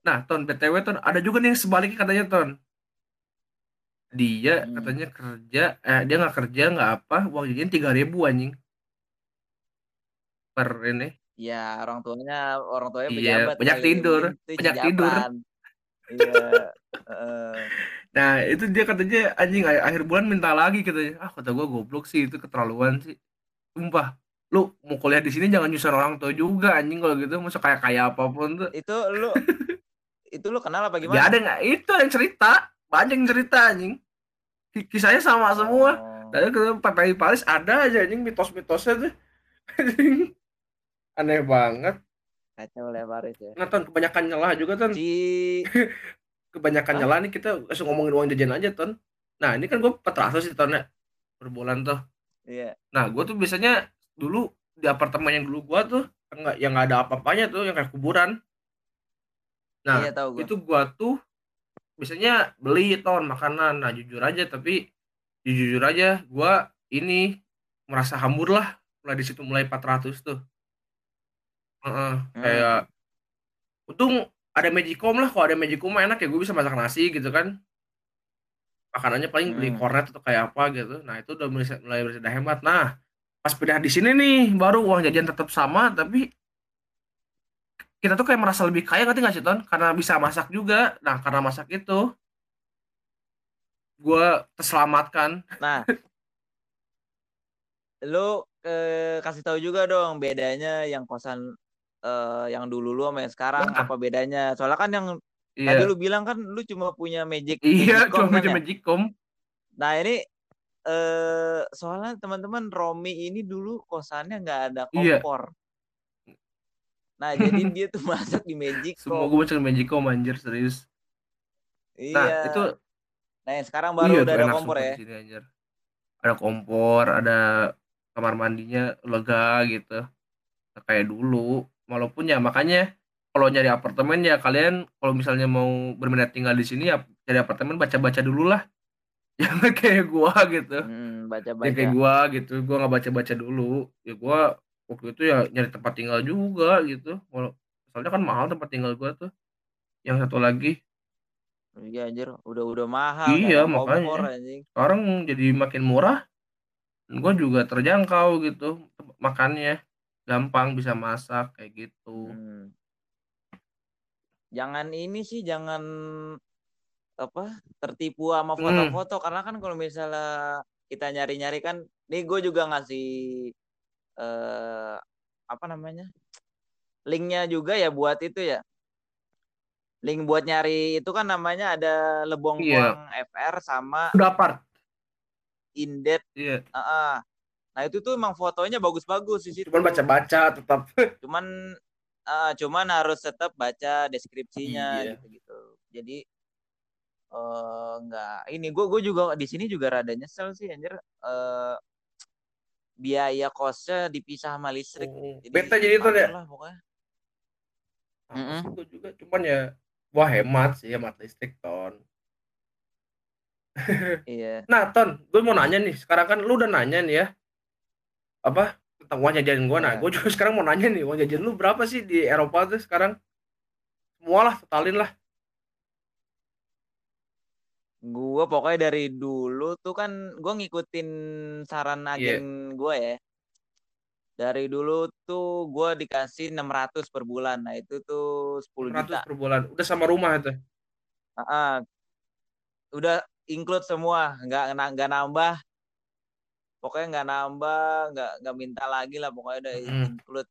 [SPEAKER 1] Nah, Ton, BTW Ton, ada juga nih yang sebaliknya katanya Ton. Dia
[SPEAKER 2] Hmm.
[SPEAKER 1] katanya kerja, eh dia nggak kerja nggak apa, uang jajan 3000 anjing. per ini.
[SPEAKER 2] Ya orang tuanya orang tuanya
[SPEAKER 1] Iya,
[SPEAKER 2] pejabat
[SPEAKER 1] banyak
[SPEAKER 2] kali,
[SPEAKER 1] tidur,
[SPEAKER 2] itu
[SPEAKER 1] banyak tidur.
[SPEAKER 2] Iya. heeh.
[SPEAKER 1] Nah, itu dia katanya anjing a- akhir bulan minta lagi katanya. Ah, kata gua goblok sih itu keterlaluan sih. Sumpah. Lu mau kuliah di sini jangan nyusahin orang tua juga anjing kalau gitu masa kayak kayak apa pun tuh.
[SPEAKER 2] itu lu itu lu kenal apa
[SPEAKER 1] Gak
[SPEAKER 2] gimana?
[SPEAKER 1] ada nggak itu yang cerita. Banyak cerita anjing. Ki- Kisahnya sama semua.
[SPEAKER 2] Oh.
[SPEAKER 1] Dan ke Papai Paris ada aja anjing mitos-mitosnya tuh. Anjing. Aneh banget.
[SPEAKER 2] Kacau lebaris ya.
[SPEAKER 1] Nah, Ton, kebanyakan nyelah juga, Ton.
[SPEAKER 2] Si
[SPEAKER 1] Kebanyakan
[SPEAKER 2] Hah?
[SPEAKER 1] nyelah nih kita langsung ngomongin uang jajan aja, Ton. Nah, ini kan gue 400 sih, Ton, ya. Per bulan tuh.
[SPEAKER 2] iya.
[SPEAKER 1] Nah, gue tuh biasanya dulu di apartemen yang dulu gue tuh enggak yang nggak ada apa-apanya tuh, yang kayak kuburan. Nah,
[SPEAKER 2] iya tahu gua.
[SPEAKER 1] itu gue tuh biasanya beli ton makanan. Nah, jujur aja tapi jujur aja gue ini merasa hambur lah mulai di situ mulai 400 tuh. Heeh,
[SPEAKER 2] Hmm.
[SPEAKER 1] kayak untung ada Magicom lah, kalau ada Magicom mah enak ya gue bisa masak nasi gitu kan. Makanannya paling beli
[SPEAKER 2] Hmm.
[SPEAKER 1] kornet atau kayak apa gitu. Nah, itu udah mulai mulai udah hemat. Nah, pas pindah di sini nih baru uang jajan tetap sama tapi kita tuh kayak merasa lebih kaya ngerti nggak sih Ton? Karena bisa masak juga. Nah, karena masak itu gue terselamatkan.
[SPEAKER 2] Nah, lu eh, kasih tahu juga dong bedanya yang kosan eh, yang dulu lu sama yang sekarang
[SPEAKER 1] Nah.
[SPEAKER 2] apa bedanya? Soalnya kan yang tadi
[SPEAKER 1] Iya.
[SPEAKER 2] lu bilang kan lu cuma punya magic
[SPEAKER 1] Iya,
[SPEAKER 2] Magicom
[SPEAKER 1] cuma
[SPEAKER 2] kan
[SPEAKER 1] punya
[SPEAKER 2] ya?
[SPEAKER 1] Magicom.
[SPEAKER 2] Nah ini eh soalnya teman-teman Romi ini dulu kosannya nggak ada
[SPEAKER 1] Iya.
[SPEAKER 2] kompor. Nah jadi dia tuh masak di Magicom.
[SPEAKER 1] Semua gue baca Magicom anjir serius.
[SPEAKER 2] Iya.
[SPEAKER 1] Nah, itu
[SPEAKER 2] Nah yang sekarang baru
[SPEAKER 1] iya
[SPEAKER 2] udah ada kompor ya.
[SPEAKER 1] di sini anjir. Ada kompor, ada kamar mandinya lega gitu. Nggak kayak dulu. Walaupun ya makanya kalau nyari apartemen ya kalian kalau misalnya mau berminat tinggal di sini ya cari apartemen baca-baca dulu lah. Jangan kayak gua gitu.
[SPEAKER 2] Hmm, baca-baca.
[SPEAKER 1] kayak gua gitu. Gua nggak baca-baca dulu. Ya gua waktu itu ya nyari tempat tinggal juga gitu. Walau soalnya kan mahal tempat tinggal gua tuh. Yang satu lagi
[SPEAKER 2] Iya anjir, udah udah mahal
[SPEAKER 1] Iya,
[SPEAKER 2] kompor
[SPEAKER 1] makanya.
[SPEAKER 2] anjing.
[SPEAKER 1] sekarang jadi makin murah. Gua juga terjangkau gitu makannya. Gampang bisa masak kayak gitu.
[SPEAKER 2] Hmm. Jangan ini sih, jangan apa tertipu sama
[SPEAKER 1] Hmm.
[SPEAKER 2] foto-foto karena kan kalau misalnya kita nyari-nyari kan, nih gue juga ngasih eh apa namanya linknya juga ya buat itu ya. Link buat nyari itu kan namanya ada Lebong
[SPEAKER 1] Iya.
[SPEAKER 2] Kuang FR sama
[SPEAKER 1] Udah apart.
[SPEAKER 2] Indet.
[SPEAKER 1] Iya.
[SPEAKER 2] Heeh. Nah itu tuh emang fotonya bagus-bagus di situ.
[SPEAKER 1] Cuman baca-baca tetap.
[SPEAKER 2] cuman eh, cuman harus tetap baca deskripsinya
[SPEAKER 1] Iya.
[SPEAKER 2] gitu-gitu jadi eh nggak ini gue gue juga di sini juga rada nyesel sih anjir eh biaya kosnya dipisah sama listrik
[SPEAKER 1] Oh, Beta jadi itu ya.
[SPEAKER 2] lah pokoknya Mm-mm.
[SPEAKER 1] sih gua juga cuman ya wah hemat sih hemat listrik ton.
[SPEAKER 2] iya
[SPEAKER 1] Nah, Ton, gue mau nanya nih. Sekarang kan lu udah nanya nih ya. Apa? Tentang uang jajan gue. Nah,
[SPEAKER 2] Iya.
[SPEAKER 1] gue juga sekarang mau nanya nih. Uang jajan lu berapa sih di Eropa tuh sekarang? Semua lah, totalin lah.
[SPEAKER 2] Gue pokoknya dari dulu tuh kan gue ngikutin saran
[SPEAKER 1] Iya.
[SPEAKER 2] agen gue ya dari dulu tuh gue dikasih 600 per bulan nah itu tuh 10 juta
[SPEAKER 1] 100 per bulan. Udah sama rumah itu.
[SPEAKER 2] Ah, udah include semua, nggak nggak nambah. Pokoknya nggak nambah, nggak nggak minta lagi lah. Pokoknya udah
[SPEAKER 1] Mm.
[SPEAKER 2] include.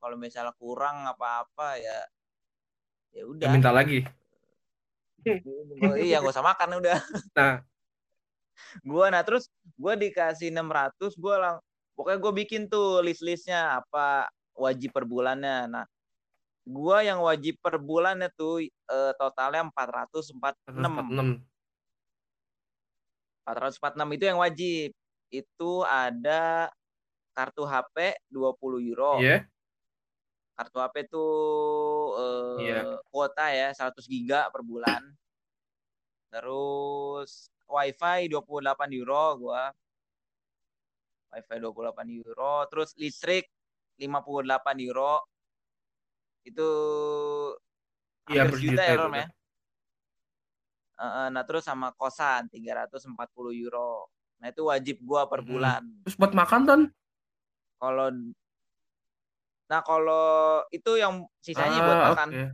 [SPEAKER 2] Kalau misalnya kurang apa-apa ya, ya
[SPEAKER 1] Gak
[SPEAKER 2] udah.
[SPEAKER 1] minta lagi.
[SPEAKER 2] Oh, iya nggak usah makan udah.
[SPEAKER 1] Nah,
[SPEAKER 2] Gua nah terus gua dikasih 600, gua lang pokoknya gue bikin tuh list-listnya apa wajib per bulannya. Nah, gua yang wajib per bulannya tuh eh, totalnya 446.
[SPEAKER 1] 146.
[SPEAKER 2] 446 itu yang wajib. Itu ada kartu HP 20 euro.
[SPEAKER 1] Iya.
[SPEAKER 2] Kartu HP itu eh,
[SPEAKER 1] Iya.
[SPEAKER 2] kuota ya 100 giga per bulan. Terus WiFi 28 euro gua. WiFi 28 euro, terus listrik 58 euro. Itu
[SPEAKER 1] Iya,
[SPEAKER 2] hampir sejuta
[SPEAKER 1] juta
[SPEAKER 2] ya Rom ya. Nah terus sama kosan 340 euro. Nah itu wajib gua per bulan.
[SPEAKER 1] Terus buat makan, Ton?
[SPEAKER 2] Kalau Nah, kalau itu yang sisanya buat
[SPEAKER 1] Ah,
[SPEAKER 2] makan.
[SPEAKER 1] oke.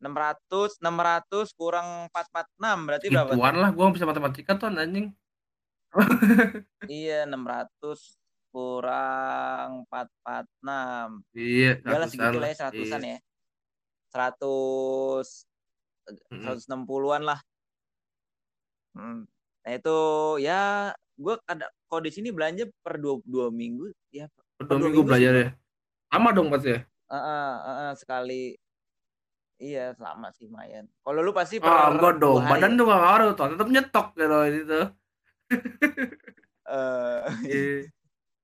[SPEAKER 2] 600 600 kurang 446 berarti berapa? tuh?
[SPEAKER 1] Ituan lah, gua nggak bisa matematika tuh anjing.
[SPEAKER 2] Iya, 600 kurang 446.
[SPEAKER 1] Iya,
[SPEAKER 2] Udah lah segitu lah
[SPEAKER 1] lah.
[SPEAKER 2] ya, seratusan
[SPEAKER 1] Iya.
[SPEAKER 2] ya. 100
[SPEAKER 1] Mm-mm.
[SPEAKER 2] 160-an lah. Hmm. Nah, itu ya gue ada kalau di sini belanja per dua, dua minggu ya
[SPEAKER 1] Per
[SPEAKER 2] per
[SPEAKER 1] Dua
[SPEAKER 2] dua
[SPEAKER 1] minggu
[SPEAKER 2] minggu
[SPEAKER 1] belajar ya. Sama dong pasti ya.
[SPEAKER 2] Heeh, heeh, sekali iya sama sih lumayan. Kalau lu pasti per
[SPEAKER 1] Ah, enggak dong.
[SPEAKER 2] hari
[SPEAKER 1] Badan
[SPEAKER 2] ya?
[SPEAKER 1] tuh gak ngaruh tuh. Tetap nyetok gitu itu.
[SPEAKER 2] Eh,
[SPEAKER 1] Iya.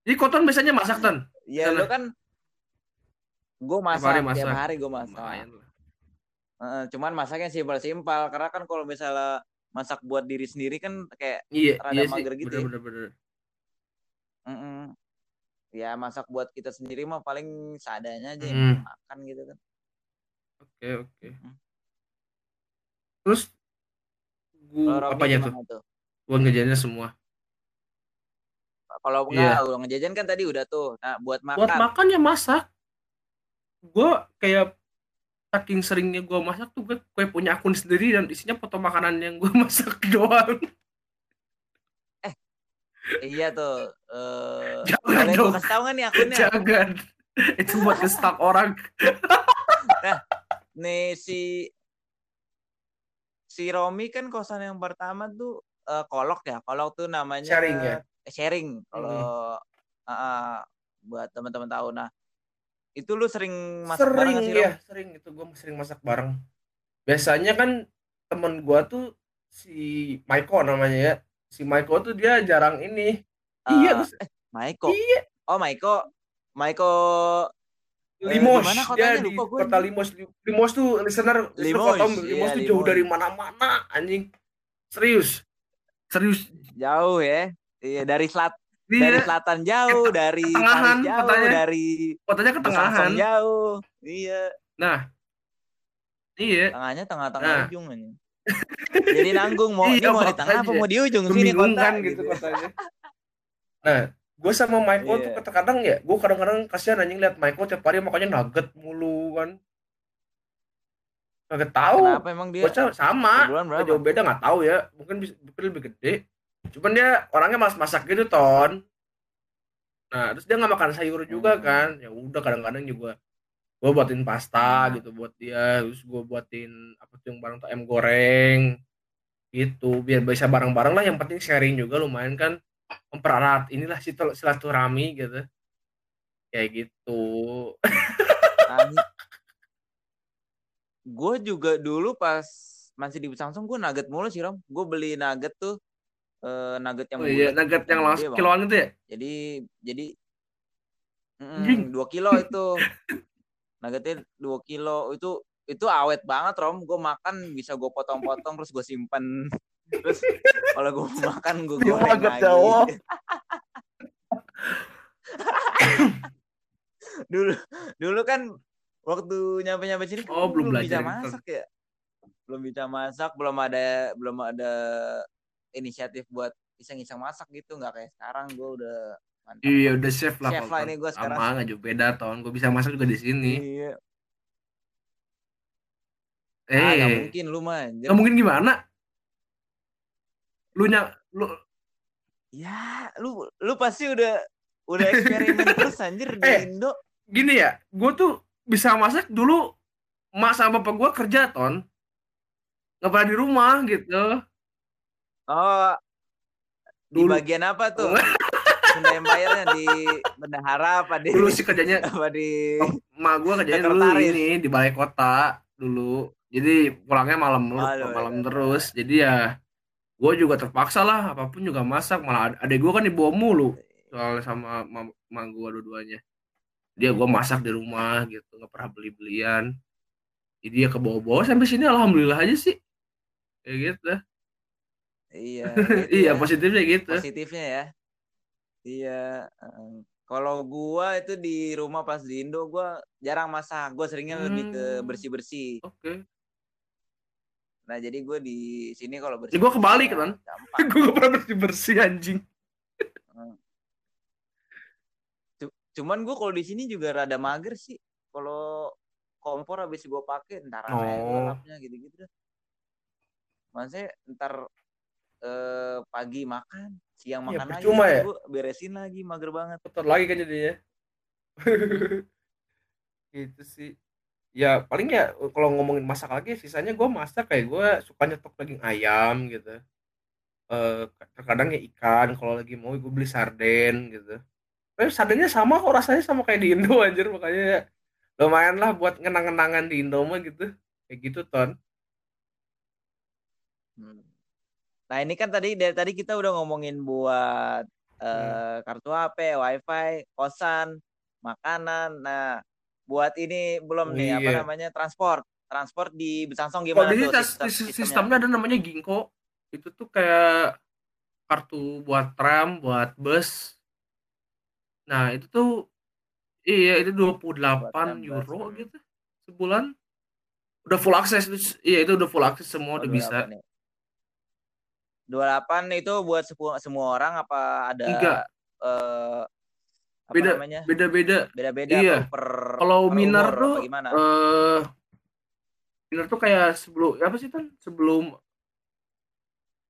[SPEAKER 1] Jadi koton biasanya masak ton.
[SPEAKER 2] ya lu
[SPEAKER 1] Sana.
[SPEAKER 2] kan gue
[SPEAKER 1] Tiap hari
[SPEAKER 2] masak tiap
[SPEAKER 1] masak.
[SPEAKER 2] hari gue masak.
[SPEAKER 1] Lumayan.
[SPEAKER 2] Heeh, cuman masaknya simpel-simpel karena kan kalau misalnya masak buat diri sendiri kan kayak
[SPEAKER 1] Iya,
[SPEAKER 2] rada
[SPEAKER 1] iya sih.
[SPEAKER 2] mager gitu ya.
[SPEAKER 1] Bener bener bener.
[SPEAKER 2] Mm-mm. Ya masak buat kita sendiri mah paling seadanya aja yang
[SPEAKER 1] Hmm.
[SPEAKER 2] makan gitu kan.
[SPEAKER 1] Oke, oke.
[SPEAKER 2] Mm.
[SPEAKER 1] Terus
[SPEAKER 2] Kalau
[SPEAKER 1] gua apanya tuh?
[SPEAKER 2] tuh?
[SPEAKER 1] Gua ngejalannya semua.
[SPEAKER 2] Kalau enggak uang jajan kan tadi udah tuh. Nah, buat
[SPEAKER 1] Buat
[SPEAKER 2] makan.
[SPEAKER 1] makan ya masak. Gua kayak saking seringnya gua masak tuh gue kayak punya akun sendiri dan isinya foto makanan yang gua masak doang.
[SPEAKER 2] Iya tuh. Eh
[SPEAKER 1] Jangan
[SPEAKER 2] boleh
[SPEAKER 1] dong.
[SPEAKER 2] gue kasih tahu nggak nih akunnya?
[SPEAKER 1] Jangan. Itu buat nge-stalk orang.
[SPEAKER 2] Nih si si Romi kan kosan yang pertama tuh eh, kolok ya. Kolok tuh namanya
[SPEAKER 1] Sharing ya?
[SPEAKER 2] eh, sharing kalau ah, ah, buat teman-teman tahu. Nah, itu lu sering masak bareng
[SPEAKER 1] Sering
[SPEAKER 2] nggak sih,
[SPEAKER 1] ya,
[SPEAKER 2] Rom?
[SPEAKER 1] sering itu gua sering masak bareng. Biasanya kan temen gua tuh si Maiko namanya ya. Si Maiko tuh dia jarang ini. Iya,
[SPEAKER 2] Eh,
[SPEAKER 1] terus
[SPEAKER 2] Maiko.
[SPEAKER 1] iya.
[SPEAKER 2] Oh, Maiko. Maiko eh,
[SPEAKER 1] Limos
[SPEAKER 2] mana
[SPEAKER 1] dia di
[SPEAKER 2] lupa gue.
[SPEAKER 1] kota Limos Limos tuh listener
[SPEAKER 2] Limos,
[SPEAKER 1] kota
[SPEAKER 2] iya,
[SPEAKER 1] Limos tuh jauh
[SPEAKER 2] Limos.
[SPEAKER 1] dari mana-mana anjing serius serius
[SPEAKER 2] Jauh ya. Iya, dari selat dari
[SPEAKER 1] dia
[SPEAKER 2] selatan jauh, dari
[SPEAKER 1] ketengahan
[SPEAKER 2] jauh,
[SPEAKER 1] kotanya.
[SPEAKER 2] dari
[SPEAKER 1] kotanya ketengahan
[SPEAKER 2] jauh. Iya,
[SPEAKER 1] nah iya
[SPEAKER 2] tengahnya tengah-tengah
[SPEAKER 1] Nah.
[SPEAKER 2] ujung aja. Jadi nanggung mau ini
[SPEAKER 1] Iya,
[SPEAKER 2] mau di tengah apa mau di ujung sini kota
[SPEAKER 1] gitu
[SPEAKER 2] gitu.
[SPEAKER 1] kotanya nah gue sama Michael
[SPEAKER 2] Iya.
[SPEAKER 1] tuh kadang-kadang ya gue kadang-kadang kasihan anjing lihat Michael tiap hari makanya nugget mulu kan. Kagak tahu.
[SPEAKER 2] Kenapa emang dia?
[SPEAKER 1] bocah sama. Nggak jauh beda nggak tahu ya. Mungkin bisa mungkin lebih gede. Cuman dia orangnya malas masak gitu ton. Nah terus dia nggak makan sayur juga
[SPEAKER 2] Hmm.
[SPEAKER 1] kan. Ya udah kadang-kadang juga gue buatin pasta
[SPEAKER 2] Hmm.
[SPEAKER 1] gitu buat dia terus gue buatin apa tuh yang barang tuh ayam goreng gitu biar bisa bareng-bareng lah yang penting sharing juga lumayan kan mempererat inilah silaturahmi gitu kayak gitu
[SPEAKER 2] gue juga dulu pas masih di Samsung gue nugget mulu sih Rom. Gue beli nugget tuh eh, nugget yang
[SPEAKER 1] oh iya nugget yang langsung kiloan itu ya
[SPEAKER 2] Jadi jadi mm, 2 kilo itu. Nuggetnya 2 kilo itu itu awet banget Rom. Gue makan bisa gue potong-potong terus gue simpen. Terus kalau gue makan gue goreng lagi. Dulu dulu kan waktu nyampe-nyampe sini kan
[SPEAKER 1] Oh,
[SPEAKER 2] gua
[SPEAKER 1] belum
[SPEAKER 2] bisa
[SPEAKER 1] belajar
[SPEAKER 2] masak ya. Belum bisa masak, belum ada belum ada inisiatif buat iseng-iseng masak gitu nggak kayak sekarang gue udah mantap.
[SPEAKER 1] iya udah chef lah
[SPEAKER 2] Chef lah ini gua sekarang.
[SPEAKER 1] sama nggak jauh beda ton gue bisa masak juga di sini
[SPEAKER 2] Iya. Ah,
[SPEAKER 1] eh
[SPEAKER 2] mungkin lu anjir.
[SPEAKER 1] nggak mungkin gimana lu nya lu
[SPEAKER 2] Ya, lu lu pasti udah udah eksperimen terus anjir di
[SPEAKER 1] Eh.
[SPEAKER 2] Indo.
[SPEAKER 1] gini ya gue tuh bisa masak dulu emak sama bapak gue kerja ton nggak pernah di rumah gitu
[SPEAKER 2] Oh, di
[SPEAKER 1] dulu
[SPEAKER 2] bagian apa tuh? Sunda Empire-nya di Bendahara apa di
[SPEAKER 1] dulu sih kerjanya
[SPEAKER 2] apa di
[SPEAKER 1] emak gue kerjanya dulu ini di balai kota dulu. Jadi pulangnya malam
[SPEAKER 2] Aduh,
[SPEAKER 1] malam
[SPEAKER 2] iya.
[SPEAKER 1] terus. Jadi ya gue juga terpaksa lah apa pun juga masak. Malah ad- adek gue kan dibawa mulu soalnya sama mam- emak gue dua-duanya. Dia gue masak di rumah gitu nggak pernah beli belian jadi ya ke bawah-bawah sampai sini alhamdulillah aja sih. Kayak gitu.
[SPEAKER 2] Iya, gitu
[SPEAKER 1] iya
[SPEAKER 2] ya.
[SPEAKER 1] positifnya gitu.
[SPEAKER 2] Positifnya ya. Iya. Kalau gua itu di rumah pas di Indo gua jarang masak. Gua seringnya lebih ke
[SPEAKER 1] Hmm.
[SPEAKER 2] bersih-bersih.
[SPEAKER 1] oke
[SPEAKER 2] Nah, jadi gua di sini kalau bersih.
[SPEAKER 1] Ya, gua kebalik, kan?
[SPEAKER 2] Gampang.
[SPEAKER 1] gue gak pernah bersih bersih anjing
[SPEAKER 2] cuman gue kalau di sini juga rada mager sih kalau kompor habis gue pakai ntar
[SPEAKER 1] Oh.
[SPEAKER 2] lapnya gitu-gitu maksudnya ntar eh, pagi makan siang
[SPEAKER 1] Iya,
[SPEAKER 2] makan lagi
[SPEAKER 1] percuma ya.
[SPEAKER 2] beresin lagi mager banget.
[SPEAKER 1] Kotor lagi kan jadinya. Gitu sih. Ya paling ya kalau ngomongin masak lagi sisanya gue masak kayak gue suka nyetok daging ayam gitu. Eh terkadang ya ikan kalau lagi mau gue beli sarden gitu. Tapi sardennya sama kok rasanya sama kayak di Indo anjir makanya ya. Lumayan lah buat ngenang-kenangan di Indo mah gitu. Kayak gitu ton.
[SPEAKER 2] Hmm. Nah ini kan tadi dari tadi kita udah ngomongin buat eh, kartu HP, WiFi, kosan, makanan. Nah buat ini belum
[SPEAKER 1] Oh,
[SPEAKER 2] nih apa
[SPEAKER 1] iya.
[SPEAKER 2] namanya transport. Transport di Besangsong
[SPEAKER 1] kalau
[SPEAKER 2] gimana
[SPEAKER 1] di sini
[SPEAKER 2] tuh sistem,
[SPEAKER 1] sis-
[SPEAKER 2] sistemnya?
[SPEAKER 1] sistemnya ada namanya Ginkgo itu tuh kayak kartu buat tram buat bus nah itu tuh iya itu 28
[SPEAKER 2] tram, bus,
[SPEAKER 1] euro
[SPEAKER 2] hmm.
[SPEAKER 1] gitu sebulan udah full akses iya itu udah full akses semua
[SPEAKER 2] Oh,
[SPEAKER 1] udah bisa
[SPEAKER 2] 28 ya. 28 itu buat semua orang apa ada
[SPEAKER 1] Enggak.
[SPEAKER 2] apa
[SPEAKER 1] Beda.
[SPEAKER 2] namanya?
[SPEAKER 1] beda-beda
[SPEAKER 2] Beda-beda
[SPEAKER 1] Iya.
[SPEAKER 2] per
[SPEAKER 1] kalau
[SPEAKER 2] per
[SPEAKER 1] minor
[SPEAKER 2] umur
[SPEAKER 1] tuh
[SPEAKER 2] gimana?
[SPEAKER 1] eh minor tuh kayak sebelum apa sih kan sebelum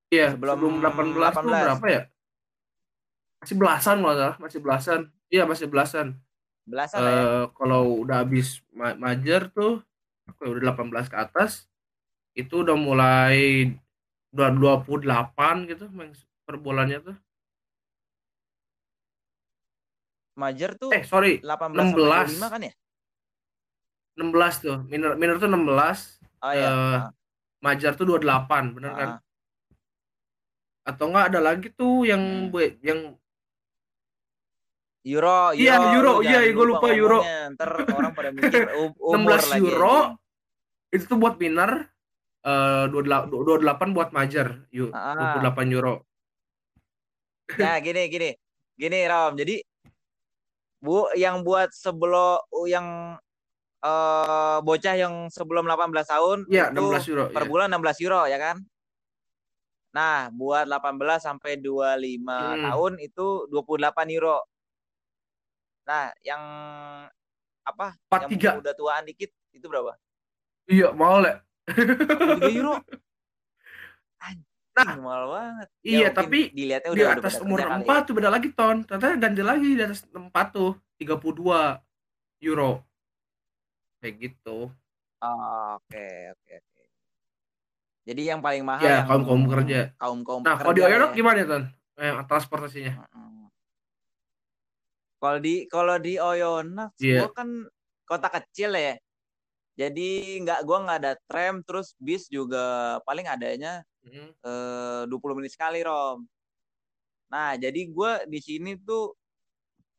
[SPEAKER 1] iya
[SPEAKER 2] Sebelum
[SPEAKER 1] sebelum, 18, tuh
[SPEAKER 2] 18.
[SPEAKER 1] berapa ya masih belasan loh masih belasan iya masih belasan
[SPEAKER 2] Belasan lah ya.
[SPEAKER 1] eh kalau udah habis ma majer tuh ya, udah 18 ke atas itu udah mulai udah 28 gitu main per bulannya tuh
[SPEAKER 2] Majer tuh
[SPEAKER 1] eh sorry
[SPEAKER 2] 18
[SPEAKER 1] 16.
[SPEAKER 2] sampai 25 kan ya?
[SPEAKER 1] 16 tuh minor minor tuh 16
[SPEAKER 2] Oh iya.
[SPEAKER 1] Eh,
[SPEAKER 2] Ah,
[SPEAKER 1] majar tuh 28 bener kan
[SPEAKER 2] ah.
[SPEAKER 1] atau enggak ada lagi tuh yang
[SPEAKER 2] Hmm.
[SPEAKER 1] yang
[SPEAKER 2] Euro,
[SPEAKER 1] Iya,
[SPEAKER 2] euro,
[SPEAKER 1] euro.
[SPEAKER 2] lu
[SPEAKER 1] Iya,
[SPEAKER 2] jangan
[SPEAKER 1] gua lupa euro.
[SPEAKER 2] Ntar orang pada mikir umur
[SPEAKER 1] 16
[SPEAKER 2] lagi.
[SPEAKER 1] euro. itu tuh buat minor eh 28 28 buat majar yuk
[SPEAKER 2] Ah.
[SPEAKER 1] 28 euro
[SPEAKER 2] Nah, gini, gini. Gini, Rom. Jadi Bu yang buat sebelum yang eh bocah yang sebelum 18 tahun
[SPEAKER 1] Iya,
[SPEAKER 2] itu
[SPEAKER 1] 16 euro.
[SPEAKER 2] per
[SPEAKER 1] iya.
[SPEAKER 2] bulan 16 euro ya kan? Nah, buat 18 sampai 25
[SPEAKER 1] Hmm.
[SPEAKER 2] tahun itu 28 euro. Nah, yang apa? Yang
[SPEAKER 1] 43.
[SPEAKER 2] udah tuaan dikit itu berapa?
[SPEAKER 1] Iya, mahal ya.
[SPEAKER 2] 3 euro.
[SPEAKER 1] Nah,
[SPEAKER 2] mahal banget. Ya,
[SPEAKER 1] iya, tapi
[SPEAKER 2] dilihatnya
[SPEAKER 1] di
[SPEAKER 2] udah udah
[SPEAKER 1] atas
[SPEAKER 2] pada
[SPEAKER 1] umur
[SPEAKER 2] kerja kali
[SPEAKER 1] 4 tuh beda lagi ton. Ternyata ganti lagi di atas 4 tuh 32 euro. Kayak gitu.
[SPEAKER 2] Oh, Oke, oke, oke. Jadi yang paling mahal
[SPEAKER 1] Ya,
[SPEAKER 2] yang
[SPEAKER 1] kaum-kaum pekerja.
[SPEAKER 2] Kaum-kaum
[SPEAKER 1] Nah, kalau di Oyonok
[SPEAKER 2] ya.
[SPEAKER 1] gimana ton? Eh, transportasinya.
[SPEAKER 2] Kalau di kalau di Oyonnax
[SPEAKER 1] Iya.
[SPEAKER 2] gua kan kota kecil ya. Jadi nggak gua nggak ada tram terus bis juga paling adanya
[SPEAKER 1] Hmm.
[SPEAKER 2] eh 20 menit sekali, Rom. Nah, jadi gua di sini tuh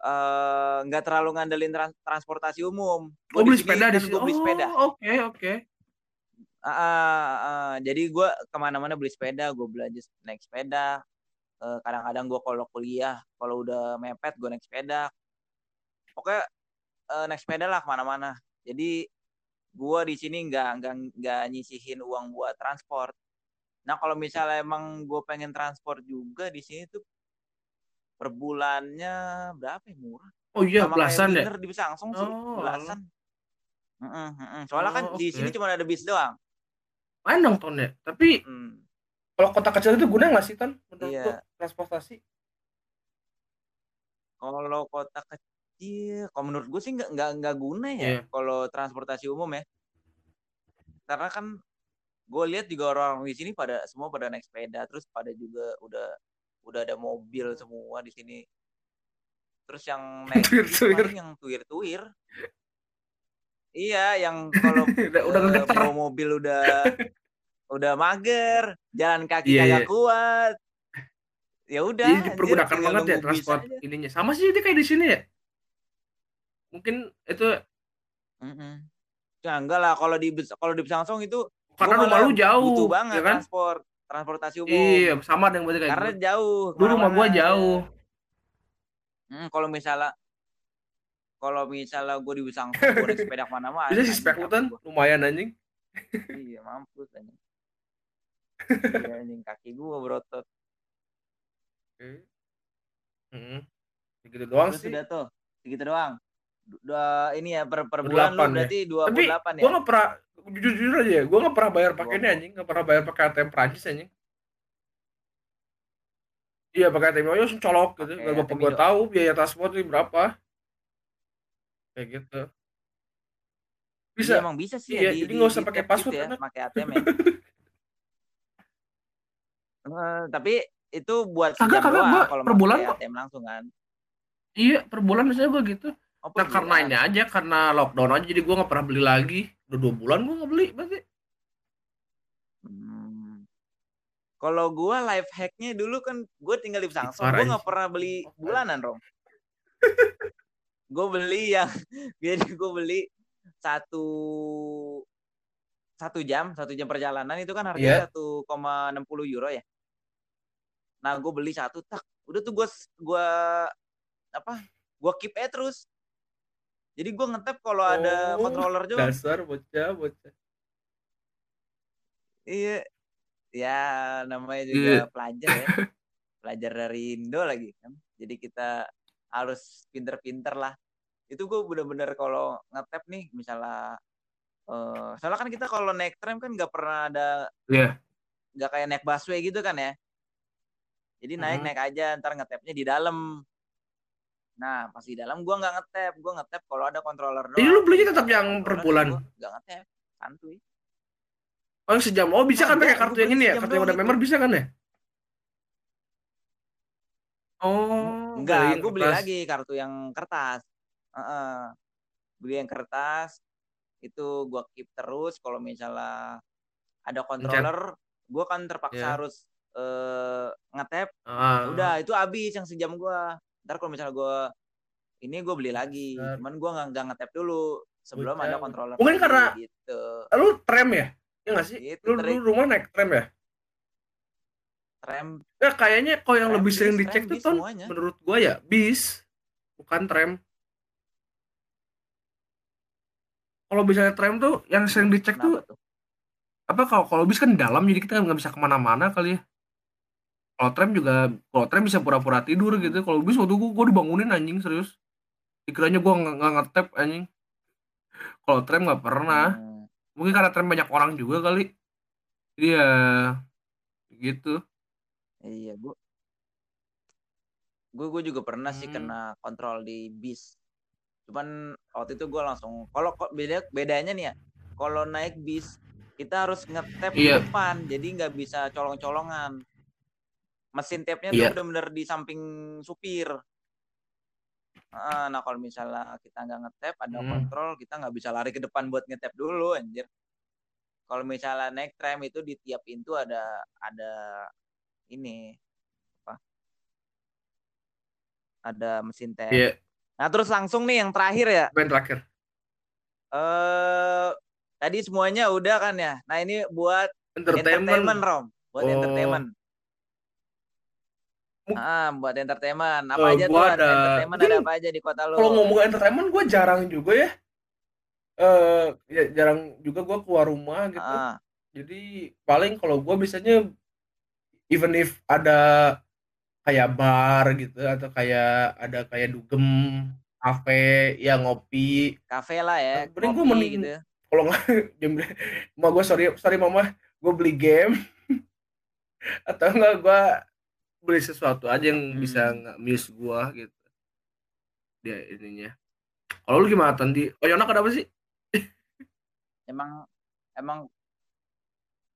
[SPEAKER 2] eh nggak terlalu ngandelin trans- transportasi umum. Gua
[SPEAKER 1] Oh, beli sepeda di
[SPEAKER 2] kan
[SPEAKER 1] sini.
[SPEAKER 2] gua beli sepeda.
[SPEAKER 1] Oh, oke, oke.
[SPEAKER 2] Ah, ah, ah. jadi gue ke mana-mana beli sepeda, gue belanja naik sepeda. Eh, kadang-kadang gue kalau kuliah, kalau udah mepet gue naik sepeda. Pokoknya eh, naik sepeda lah ke mana-mana. Jadi gue di sini nggak nggak nggak nyisihin uang buat transport. Nah kalau misalnya emang gue pengen transport juga di sini tuh per bulannya berapa ya murah?
[SPEAKER 1] Oh iya,
[SPEAKER 2] Sama
[SPEAKER 1] belasan ya.
[SPEAKER 2] Winner di Besangsong sih,
[SPEAKER 1] Oh,
[SPEAKER 2] belasan. Mm-mm, mm-mm. Soalnya kan
[SPEAKER 1] Oh,
[SPEAKER 2] di sini cuma ada bis doang.
[SPEAKER 1] Main dong ton ya. Tapi
[SPEAKER 2] Hmm.
[SPEAKER 1] kalau kota kecil itu guna nggak sih ton? Menurut
[SPEAKER 2] Iya.
[SPEAKER 1] lu, transportasi?
[SPEAKER 2] Kalau kota kecil, kalau menurut gue sih nggak nggak nggak guna ya
[SPEAKER 1] Iya.
[SPEAKER 2] kalau transportasi umum ya. Karena kan gue lihat juga orang di sini pada semua pada naik sepeda, terus pada juga udah udah ada mobil semua di sini. Terus yang naik
[SPEAKER 1] Tuir-tuir.
[SPEAKER 2] yang tuir-tuir. Iya, yang kalau
[SPEAKER 1] udah udah
[SPEAKER 2] eh,
[SPEAKER 1] ngegeter.
[SPEAKER 2] bawa mobil udah udah mager, jalan kaki
[SPEAKER 1] Iya,
[SPEAKER 2] kagak
[SPEAKER 1] iya.
[SPEAKER 2] kuat. Ya udah,
[SPEAKER 1] Jadi
[SPEAKER 2] anjir,
[SPEAKER 1] dipergunakan banget ya transport
[SPEAKER 2] aja.
[SPEAKER 1] ininya. Sama sih dia kayak di sini ya. Mungkin itu
[SPEAKER 2] Mm-mm. Ya enggak lah kalau di kalau di Besangsong itu
[SPEAKER 1] karena rumah lu jauh,
[SPEAKER 2] butuh banget
[SPEAKER 1] ya kan?
[SPEAKER 2] transport transportasi umum
[SPEAKER 1] Iya, sama dengan berarti kayak
[SPEAKER 2] karena
[SPEAKER 1] gue.
[SPEAKER 2] jauh
[SPEAKER 1] Dulu rumah gua
[SPEAKER 2] ke
[SPEAKER 1] mana-mana
[SPEAKER 2] jauh. Hmm, kalau misalnya kalau misalnya gue di Besangsong gue naik sepeda ke mana-mana
[SPEAKER 1] Bisa sih
[SPEAKER 2] anjing,
[SPEAKER 1] spek lu
[SPEAKER 2] capek gua.
[SPEAKER 1] lumayan anjing.
[SPEAKER 2] iya mampus anjing Iya, anjing kaki gue berotot
[SPEAKER 1] Oke. Heeh. Gitu doang
[SPEAKER 2] terus
[SPEAKER 1] sih.
[SPEAKER 2] tuh segitu doang. Dua ini ya per, per bulan lu
[SPEAKER 1] 28 ya.
[SPEAKER 2] berarti 28
[SPEAKER 1] Tapi
[SPEAKER 2] ya.
[SPEAKER 1] gue nggak pernah jujur jujur aja ya, gue nggak pernah bayar pakai ini anjing, nggak pernah bayar pakai ATM Prancis anjing. Iya pakai ATM langsung colok gitu. Bapak
[SPEAKER 2] ATM
[SPEAKER 1] gue tahu biaya transport ini berapa. Kayak gitu. Bisa.
[SPEAKER 2] Iya, emang bisa sih
[SPEAKER 1] Iya,
[SPEAKER 2] ya, di,
[SPEAKER 1] jadi
[SPEAKER 2] di-
[SPEAKER 1] nggak usah pakai password,
[SPEAKER 2] ya, pakai ATM ya. Eh, tapi itu buat
[SPEAKER 1] Kagak, kagak, gua
[SPEAKER 2] kalau
[SPEAKER 1] per bulan kok.
[SPEAKER 2] ATM langsung kan.
[SPEAKER 1] Iya per bulan biasanya gue gitu.
[SPEAKER 2] Per
[SPEAKER 1] Nah karena ini aja karena lockdown aja jadi gue nggak pernah beli lagi. Udah dua bulan gue nggak beli berarti.
[SPEAKER 2] Hmm. Kalau gua life hacknya dulu kan gue tinggal di Samsung, gue nggak pernah beli bulanan, Rom. gue beli yang jadi gue beli satu satu jam satu jam perjalanan itu kan harganya
[SPEAKER 1] Iya.
[SPEAKER 2] 1,60 euro ya. Nah gue beli satu tak udah tuh gue gua apa gue keep aja terus. Jadi gue ngetap kalau ada
[SPEAKER 1] Oh,
[SPEAKER 2] controller juga.
[SPEAKER 1] Dasar bocah bocah.
[SPEAKER 2] Iya. Ya namanya juga
[SPEAKER 1] Iya.
[SPEAKER 2] pelajar ya. Pelajar dari Indo lagi kan. Jadi kita harus pinter-pinter lah. Itu gue bener-bener kalau ngetap nih misalnya eh soalnya kan kita kalau naik tram kan nggak pernah ada
[SPEAKER 1] Iya.
[SPEAKER 2] nggak kayak naik busway gitu kan ya. Jadi naik
[SPEAKER 1] Mhm.
[SPEAKER 2] naik aja ntar ngetapnya di dalam. Nah pas di dalam gua nggak ngetap, gua ngetap kalau ada controller doang.
[SPEAKER 1] Jadi lu belinya tetap yang per bulan?
[SPEAKER 2] Nggak ngetap, santuy.
[SPEAKER 1] Oh yang sejam. Oh bisa kan
[SPEAKER 2] Ada,
[SPEAKER 1] pakai kartu yang ini ya? Kartu yang udah member bisa kan ya? Oh.
[SPEAKER 2] Enggak, gue beli lagi kartu yang kertas. Heeh. Beli yang kertas itu gua keep terus kalau misalnya ada controller, gua kan terpaksa
[SPEAKER 1] Iya.
[SPEAKER 2] harus eh ngetap.
[SPEAKER 1] Ah.
[SPEAKER 2] Udah itu habis yang sejam gua. Ntar kalau misalnya gua ini gue beli lagi. Cuman gua nggak nggak ngetap dulu sebelum ada controller.
[SPEAKER 1] Mungkin karena-
[SPEAKER 2] gitu.
[SPEAKER 1] Lu tram ya? Iya nggak sih?
[SPEAKER 2] Itu
[SPEAKER 1] Lu,
[SPEAKER 2] trik.
[SPEAKER 1] lu rumah naik tram ya?
[SPEAKER 2] Tram
[SPEAKER 1] Nah, kayaknya kalau yang
[SPEAKER 2] Tram,
[SPEAKER 1] lebih sering
[SPEAKER 2] bis,
[SPEAKER 1] dicek
[SPEAKER 2] tram,
[SPEAKER 1] tuh ton
[SPEAKER 2] semuanya.
[SPEAKER 1] menurut gua ya bis bukan tram. Kalau misalnya tram tuh yang sering dicek tuh
[SPEAKER 2] kenapa tuh?
[SPEAKER 1] apa kalau kalau bis kan dalam jadi kita nggak bisa ke mana-mana kali ya. Kalau tram juga kalau tram bisa pura-pura tidur gitu. Kalau bis waktu gua, gua dibangunin anjing serius. Dikiranya gua nggak ngetep anjing. Kalau tram nggak pernah.
[SPEAKER 2] Hmm.
[SPEAKER 1] Mungkin karena tram banyak orang juga kali. Iya gitu.
[SPEAKER 2] Iya, gua gue gue juga pernah sih
[SPEAKER 1] Hmm.
[SPEAKER 2] kena kontrol di bis. Cuman waktu itu gue langsung kalau kok beda bedanya nih ya. Kalau naik bis kita harus ngetap di
[SPEAKER 1] Iya.
[SPEAKER 2] depan, jadi nggak bisa colong-colongan. Mesin tapnya
[SPEAKER 1] Iya.
[SPEAKER 2] tuh bener-bener di samping supir. Ah, Nah kalau misalnya kita nggak ngetap ada
[SPEAKER 1] Hmm.
[SPEAKER 2] kontrol kita nggak bisa lari ke depan buat ngetap dulu anjir. Kalau misalnya naik tram itu di tiap pintu ada ada ini apa? Ada mesin tap.
[SPEAKER 1] Iya.
[SPEAKER 2] Nah terus langsung nih yang terakhir ya.
[SPEAKER 1] Yang terakhir?
[SPEAKER 2] Eh tadi semuanya udah kan ya. Nah ini buat
[SPEAKER 1] Entertainment.
[SPEAKER 2] entertainment Rom, buat
[SPEAKER 1] Oh.
[SPEAKER 2] entertainment. Ah, buat entertainment. Apa
[SPEAKER 1] Eh,
[SPEAKER 2] aja tuh ada entertainment
[SPEAKER 1] mungkin
[SPEAKER 2] ada apa aja di kota lu?
[SPEAKER 1] Kalau ngomong entertainment gue jarang juga ya. Eh ya, jarang juga gua keluar rumah gitu.
[SPEAKER 2] Ah,
[SPEAKER 1] Jadi paling kalau gua biasanya even if ada kayak bar gitu atau kayak ada kayak dugem kafe ya ngopi
[SPEAKER 2] kafe lah ya,
[SPEAKER 1] penting gua
[SPEAKER 2] kopi
[SPEAKER 1] mending-
[SPEAKER 2] gitu. ya.
[SPEAKER 1] kalau nggak mama gue sorry sorry mama gue beli game atau enggak gue beli sesuatu aja yang
[SPEAKER 2] Hmm.
[SPEAKER 1] bisa nggak miss gue gitu. Dia ininya. Kalau lu gimana tadi oh Yona kenapa sih?
[SPEAKER 2] Emang emang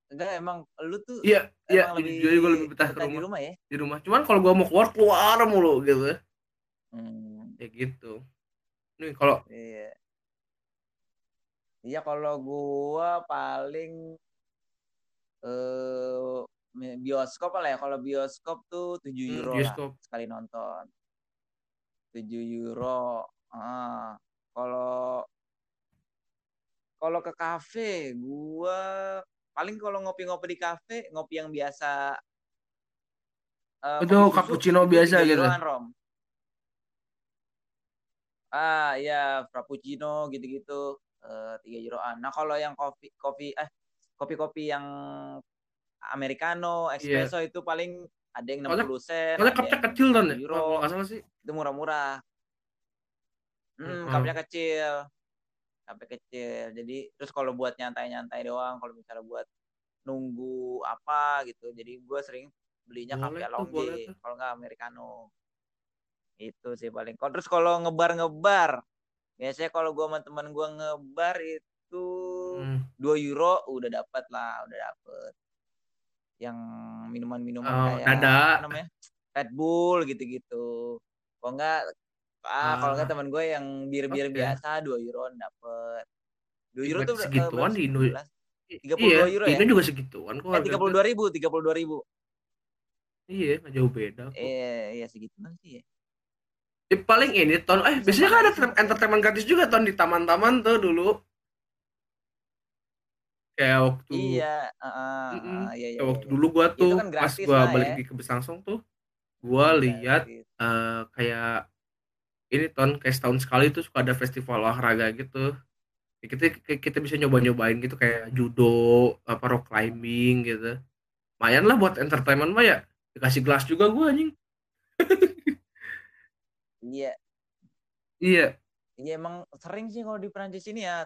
[SPEAKER 2] enggak emang lu tuh
[SPEAKER 1] iya iya
[SPEAKER 2] lebih
[SPEAKER 1] jadi gue lebih betah ke
[SPEAKER 2] betah di
[SPEAKER 1] rumah.
[SPEAKER 2] rumah ya.
[SPEAKER 1] di rumah. Cuman kalau gue mau keluar keluar mulu gitu.
[SPEAKER 2] Hmm,
[SPEAKER 1] ya gitu. Nih kalau
[SPEAKER 2] iya. Iya kalau gua paling eh bioskop lah ya. Kalau bioskop tuh 7
[SPEAKER 1] Hmm,
[SPEAKER 2] euro
[SPEAKER 1] bioskop.
[SPEAKER 2] lah sekali nonton. 7 euro. Ah, kalau kalau ke kafe gua paling kalau ngopi-ngopi di kafe, ngopi yang biasa eh,
[SPEAKER 1] Itu
[SPEAKER 2] susu,
[SPEAKER 1] cappuccino biasa
[SPEAKER 2] 3
[SPEAKER 1] gitu?
[SPEAKER 2] Rom. Ah, ya frappuccino gitu-gitu eh 3 euroan. Nah, kalau yang kopi kopi eh kopi-kopi yang americano, espresso itu paling ada yang
[SPEAKER 1] Soalnya-
[SPEAKER 2] 60 sen,
[SPEAKER 1] soalnya cupnya kecil kan ya
[SPEAKER 2] 1
[SPEAKER 1] kalau
[SPEAKER 2] euro.
[SPEAKER 1] salah sih
[SPEAKER 2] Itu murah-murah. Hmm,
[SPEAKER 1] Heeh.
[SPEAKER 2] cupnya kecil. Cupnya kecil. Jadi terus kalau buat nyantai-nyantai doang, kalau misalnya buat nunggu apa gitu. Jadi gue sering belinya Longge,
[SPEAKER 1] tuh.
[SPEAKER 2] kalau nggak americano. Itu sih paling. Kalau terus kalau ngebar-ngebar, biasanya kalau gue sama teman gue ngebar itu
[SPEAKER 1] Hmm.
[SPEAKER 2] 2 euro udah dapat lah, udah dapet. Yang minuman-minuman
[SPEAKER 1] Oh,
[SPEAKER 2] kayak apa namanya? Red Bull gitu-gitu. Kalau enggak ah, kalau enggak
[SPEAKER 1] Ah,
[SPEAKER 2] teman gue yang bir-bir
[SPEAKER 1] oke.
[SPEAKER 2] biasa 2 euro dapet. 2
[SPEAKER 1] Ih,
[SPEAKER 2] euro tuh eh,
[SPEAKER 1] segituan di? Indo.
[SPEAKER 2] 19?
[SPEAKER 1] I-
[SPEAKER 2] 32
[SPEAKER 1] Iya,
[SPEAKER 2] euro
[SPEAKER 1] di
[SPEAKER 2] ya?
[SPEAKER 1] Indo juga segituan kok
[SPEAKER 2] Eh
[SPEAKER 1] harganya.
[SPEAKER 2] 32 ribu, 32 ribu.
[SPEAKER 1] Iya, nggak jauh beda kok.
[SPEAKER 2] Eh, ya segituan sih ya.
[SPEAKER 1] Eh, paling ini ton, eh biasanya kan ada entertainment gratis juga ton di taman-taman tuh dulu. Kayak waktu
[SPEAKER 2] Iya, heeh,
[SPEAKER 1] Mm-mm.
[SPEAKER 2] heeh, iya iya
[SPEAKER 1] kayak
[SPEAKER 2] iya.
[SPEAKER 1] waktu
[SPEAKER 2] iya.
[SPEAKER 1] dulu gua
[SPEAKER 2] Itu
[SPEAKER 1] tuh
[SPEAKER 2] kan
[SPEAKER 1] pas
[SPEAKER 2] gratis
[SPEAKER 1] gua
[SPEAKER 2] lah
[SPEAKER 1] balik
[SPEAKER 2] ya.
[SPEAKER 1] di Kebesangsong tuh gua
[SPEAKER 2] Iya,
[SPEAKER 1] lihat
[SPEAKER 2] gratis.
[SPEAKER 1] eh, kayak ini ton kayak setahun sekali tuh suka ada festival olahraga gitu. Ya, kita kita bisa nyoba-nyobain gitu kayak judo, apa rock climbing gitu. Lumayan lah buat entertainment mah ya. Dikasih gelas juga gua anjing.
[SPEAKER 2] Iya,
[SPEAKER 1] Iya,
[SPEAKER 2] iya emang sering sih kalau di Prancis ini ya.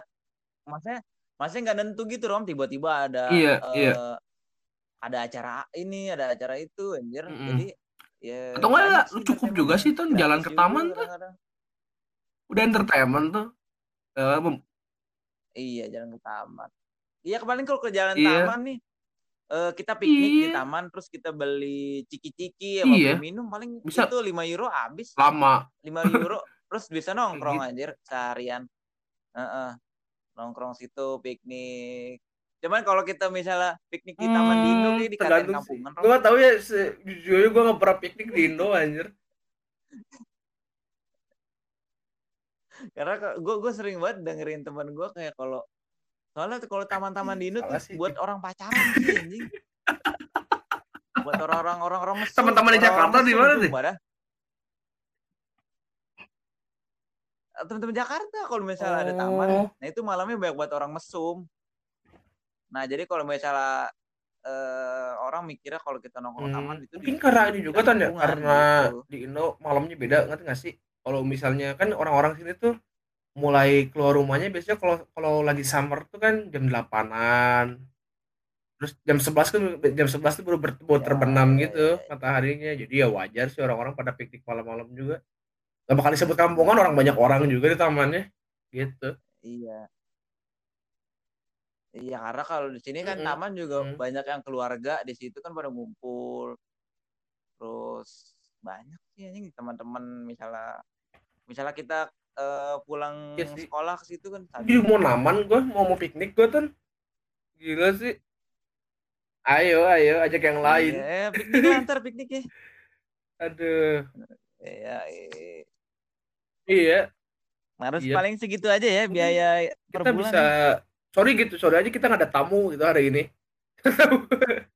[SPEAKER 2] Maksudnya, maksudnya nggak nentu gitu Rom. Tiba-tiba ada
[SPEAKER 1] iya, iya.
[SPEAKER 2] eh, ada acara ini, ada acara itu, anjir.
[SPEAKER 1] Mm-mm.
[SPEAKER 2] Jadi ya
[SPEAKER 1] Atau enggak
[SPEAKER 2] sih
[SPEAKER 1] cukup juga sih ton jalan ke taman tuh udah entertainment tuh. Mem-
[SPEAKER 2] Iya, jalan ke taman. Iya, paling kalau ke jalan
[SPEAKER 1] iya,
[SPEAKER 2] taman nih, eh, kita piknik di
[SPEAKER 1] iya,
[SPEAKER 2] taman, terus kita beli ciki-ciki sama
[SPEAKER 1] iya.
[SPEAKER 2] minum, paling
[SPEAKER 1] Bisa
[SPEAKER 2] itu 5 euro habis.
[SPEAKER 1] lama
[SPEAKER 2] 5 euro, terus bisa nongkrong
[SPEAKER 1] gitu.
[SPEAKER 2] anjir seharian. Heeh, nongkrong situ, piknik. Cuman kalau kita misalnya piknik di taman di Indo
[SPEAKER 1] Hmm,
[SPEAKER 2] kayak dikatain
[SPEAKER 1] tergantung sih.
[SPEAKER 2] kampungan,
[SPEAKER 1] Gue gak tahu ya, sejujurnya gue gak pernah piknik di Indo anjir.
[SPEAKER 2] Karena gue gue sering banget dengerin teman gue kayak kalau soalnya kalau taman-taman di Indo tuh
[SPEAKER 1] sih.
[SPEAKER 2] buat orang pacaran sih anjing. Buat orang-orang orang-orang mesum,
[SPEAKER 1] Teman-teman di Jakarta di mana
[SPEAKER 2] tuh
[SPEAKER 1] nih?
[SPEAKER 2] pada. Teman-teman Jakarta kalau misalnya ada taman,
[SPEAKER 1] Oh,
[SPEAKER 2] nah itu malamnya banyak buat orang mesum. Nah, jadi kalau misalnya eh, orang mikirnya kalau kita nongkrong taman
[SPEAKER 1] hmm,
[SPEAKER 2] itu
[SPEAKER 1] mungkin
[SPEAKER 2] di
[SPEAKER 1] karena ini juga kan ya, karena
[SPEAKER 2] gitu.
[SPEAKER 1] di Indo malamnya beda, ngerti gak sih? Kalau misalnya kan orang-orang sini tuh mulai keluar rumahnya biasanya kalau kalau lagi summer tuh kan jam 8-an. Terus jam 11 kan jam 11 tuh baru, ber- baru
[SPEAKER 2] Ya,
[SPEAKER 1] terbenam
[SPEAKER 2] ya,
[SPEAKER 1] gitu
[SPEAKER 2] ya.
[SPEAKER 1] mataharinya. Jadi ya wajar sih orang-orang pada piknik malam-malam juga. Gak bakal disebut kampungan orang banyak orang juga di tamannya gitu.
[SPEAKER 2] Iya. Iya, karena kalau di sini kan
[SPEAKER 1] Mm-mm.
[SPEAKER 2] taman juga
[SPEAKER 1] Mm.
[SPEAKER 2] banyak yang keluarga di situ kan pada ngumpul. Terus banyak sih anjing teman-teman misalnya misalnya kita eh, pulang
[SPEAKER 1] sih.
[SPEAKER 2] sekolah ke situ kan
[SPEAKER 1] Jadi mau naman gue mau mau piknik gue tuh gila sih. Ayo ayo ajak yang lain.
[SPEAKER 2] Eh, piknik lah ntar piknik ya.
[SPEAKER 1] Aduh.
[SPEAKER 2] Iya, iya.
[SPEAKER 1] Iya.
[SPEAKER 2] Harus
[SPEAKER 1] Iya.
[SPEAKER 2] paling segitu aja ya biaya per
[SPEAKER 1] kita
[SPEAKER 2] bulan.
[SPEAKER 1] bisa sorry gitu sorry aja kita nggak ada tamu gitu hari ini.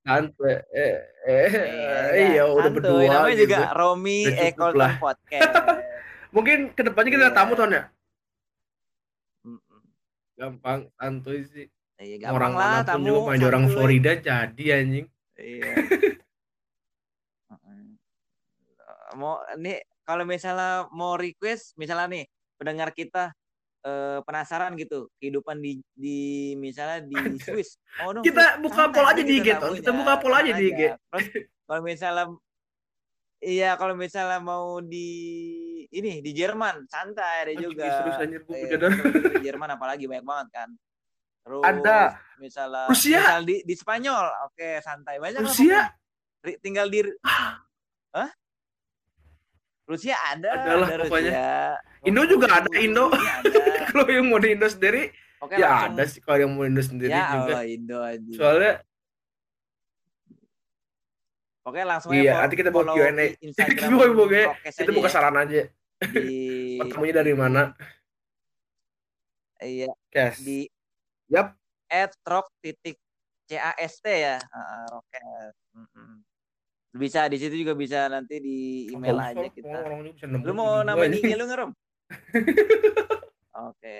[SPEAKER 1] Santai. Eh, eh,
[SPEAKER 2] Iya,
[SPEAKER 1] iya udah berdua
[SPEAKER 2] Namanya
[SPEAKER 1] gitu.
[SPEAKER 2] juga Romi Ecolton
[SPEAKER 1] lah.
[SPEAKER 2] Podcast.
[SPEAKER 1] Mungkin ke depannya kita ada
[SPEAKER 2] Iya.
[SPEAKER 1] tamu ton ya. Gampang santuy sih.
[SPEAKER 2] Iya, gampang
[SPEAKER 1] orang
[SPEAKER 2] lah
[SPEAKER 1] mana pun
[SPEAKER 2] tamu
[SPEAKER 1] juga jadi orang. Florida jadi anjing.
[SPEAKER 2] Iya. Mau nih kalau misalnya mau request misalnya nih pendengar kita eh, penasaran gitu kehidupan di di misalnya di. Swiss mau dong
[SPEAKER 1] Kita
[SPEAKER 2] Swiss
[SPEAKER 1] buka poll aja di
[SPEAKER 2] gitu
[SPEAKER 1] IG ton. Kita buka poll aja di IG.
[SPEAKER 2] terus kalau misalnya iya kalau misalnya mau di ini di Jerman santai ada juga
[SPEAKER 1] serius anjir dan.
[SPEAKER 2] teman-teman di Jerman apalagi banyak banget kan terus
[SPEAKER 1] Ada.
[SPEAKER 2] misalnya
[SPEAKER 1] Rusia.
[SPEAKER 2] misal di di Spanyol oke santai banyak lah
[SPEAKER 1] Rusia
[SPEAKER 2] Ri- tinggal di Hah? Rusia ada,
[SPEAKER 1] Ada lah
[SPEAKER 2] ada
[SPEAKER 1] pokoknya.
[SPEAKER 2] Rusia.
[SPEAKER 1] Indo juga ada Indo. Kalau yang mau di Indo sendiri
[SPEAKER 2] Oke
[SPEAKER 1] ya
[SPEAKER 2] langsung.
[SPEAKER 1] ada sih kalau yang mau Indo sendiri
[SPEAKER 2] Ya
[SPEAKER 1] juga.
[SPEAKER 2] Allah Indo aja.
[SPEAKER 1] Soalnya
[SPEAKER 2] Oke langsung
[SPEAKER 1] iya nanti kita
[SPEAKER 2] follow
[SPEAKER 1] Q&A.
[SPEAKER 2] Instagram
[SPEAKER 1] Kita buka kita saran aja.
[SPEAKER 2] di
[SPEAKER 1] Ketemunya dari mana?
[SPEAKER 2] iya
[SPEAKER 1] Yes.
[SPEAKER 2] di
[SPEAKER 1] Yap.
[SPEAKER 2] @rock titik cast ya. Heeh, Rokes. Mm-mm. Bisa di situ juga bisa nanti di email
[SPEAKER 1] Nggak
[SPEAKER 2] aja kita.
[SPEAKER 1] Nemu
[SPEAKER 2] Lu mau
[SPEAKER 1] ini.
[SPEAKER 2] IG lu nggak Rom? Oke.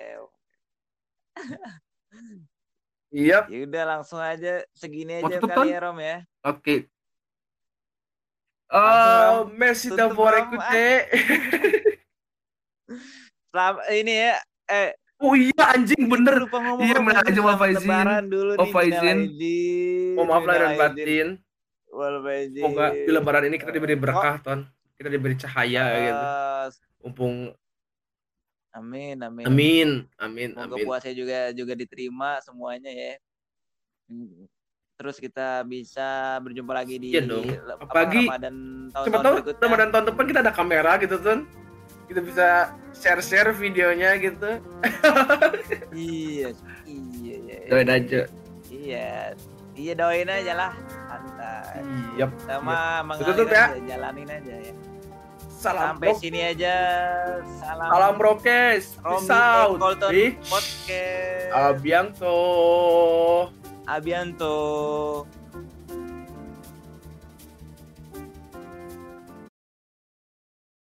[SPEAKER 1] Iya.
[SPEAKER 2] Ya udah langsung aja segini
[SPEAKER 1] Mau
[SPEAKER 2] aja
[SPEAKER 1] tutup,
[SPEAKER 2] kali ya Rom ya.
[SPEAKER 1] Oke.
[SPEAKER 2] Langsung,
[SPEAKER 1] Eh, d'avoir
[SPEAKER 2] Ram.
[SPEAKER 1] écouté.
[SPEAKER 2] Selamat ini ya eh
[SPEAKER 1] Oh iya anjing bener.
[SPEAKER 2] lupa ngomong
[SPEAKER 1] Iya,
[SPEAKER 2] sih?
[SPEAKER 1] aja, maaf izin.
[SPEAKER 2] Lebaran dulu
[SPEAKER 1] Maaf
[SPEAKER 2] nih.
[SPEAKER 1] izin.
[SPEAKER 2] minal aidin,
[SPEAKER 1] Oh maaf lahir dan batin. Semoga di lebaran ini kita diberi
[SPEAKER 2] Oh,
[SPEAKER 1] berkah, Ton. Kita diberi cahaya gitu. Mumpung
[SPEAKER 2] Amin, amin.
[SPEAKER 1] amin, amin,
[SPEAKER 2] Semoga
[SPEAKER 1] amin.
[SPEAKER 2] puasa juga juga diterima semuanya ya. Terus kita bisa berjumpa lagi di
[SPEAKER 1] Iya dong. Apalagi
[SPEAKER 2] Ramadan
[SPEAKER 1] Siapa
[SPEAKER 2] tahun-tahun
[SPEAKER 1] tahu
[SPEAKER 2] berikutnya.
[SPEAKER 1] Ramadan tahun depan kita ada kamera gitu, Ton. Kita bisa share-share videonya gitu.
[SPEAKER 2] Iya, iya, iya.
[SPEAKER 1] Doain aja.
[SPEAKER 2] Iya, iya doain aja lah. Santai.
[SPEAKER 1] Yap.
[SPEAKER 2] Sama mengalir
[SPEAKER 1] Tutup ya.
[SPEAKER 2] aja, jalanin aja ya.
[SPEAKER 1] Salam
[SPEAKER 2] Sampai
[SPEAKER 1] bro.
[SPEAKER 2] sini aja. Salam.
[SPEAKER 1] Salam brokes.
[SPEAKER 2] Romi
[SPEAKER 1] Peace out.
[SPEAKER 2] Podcast.
[SPEAKER 1] Abianto.
[SPEAKER 2] Abianto.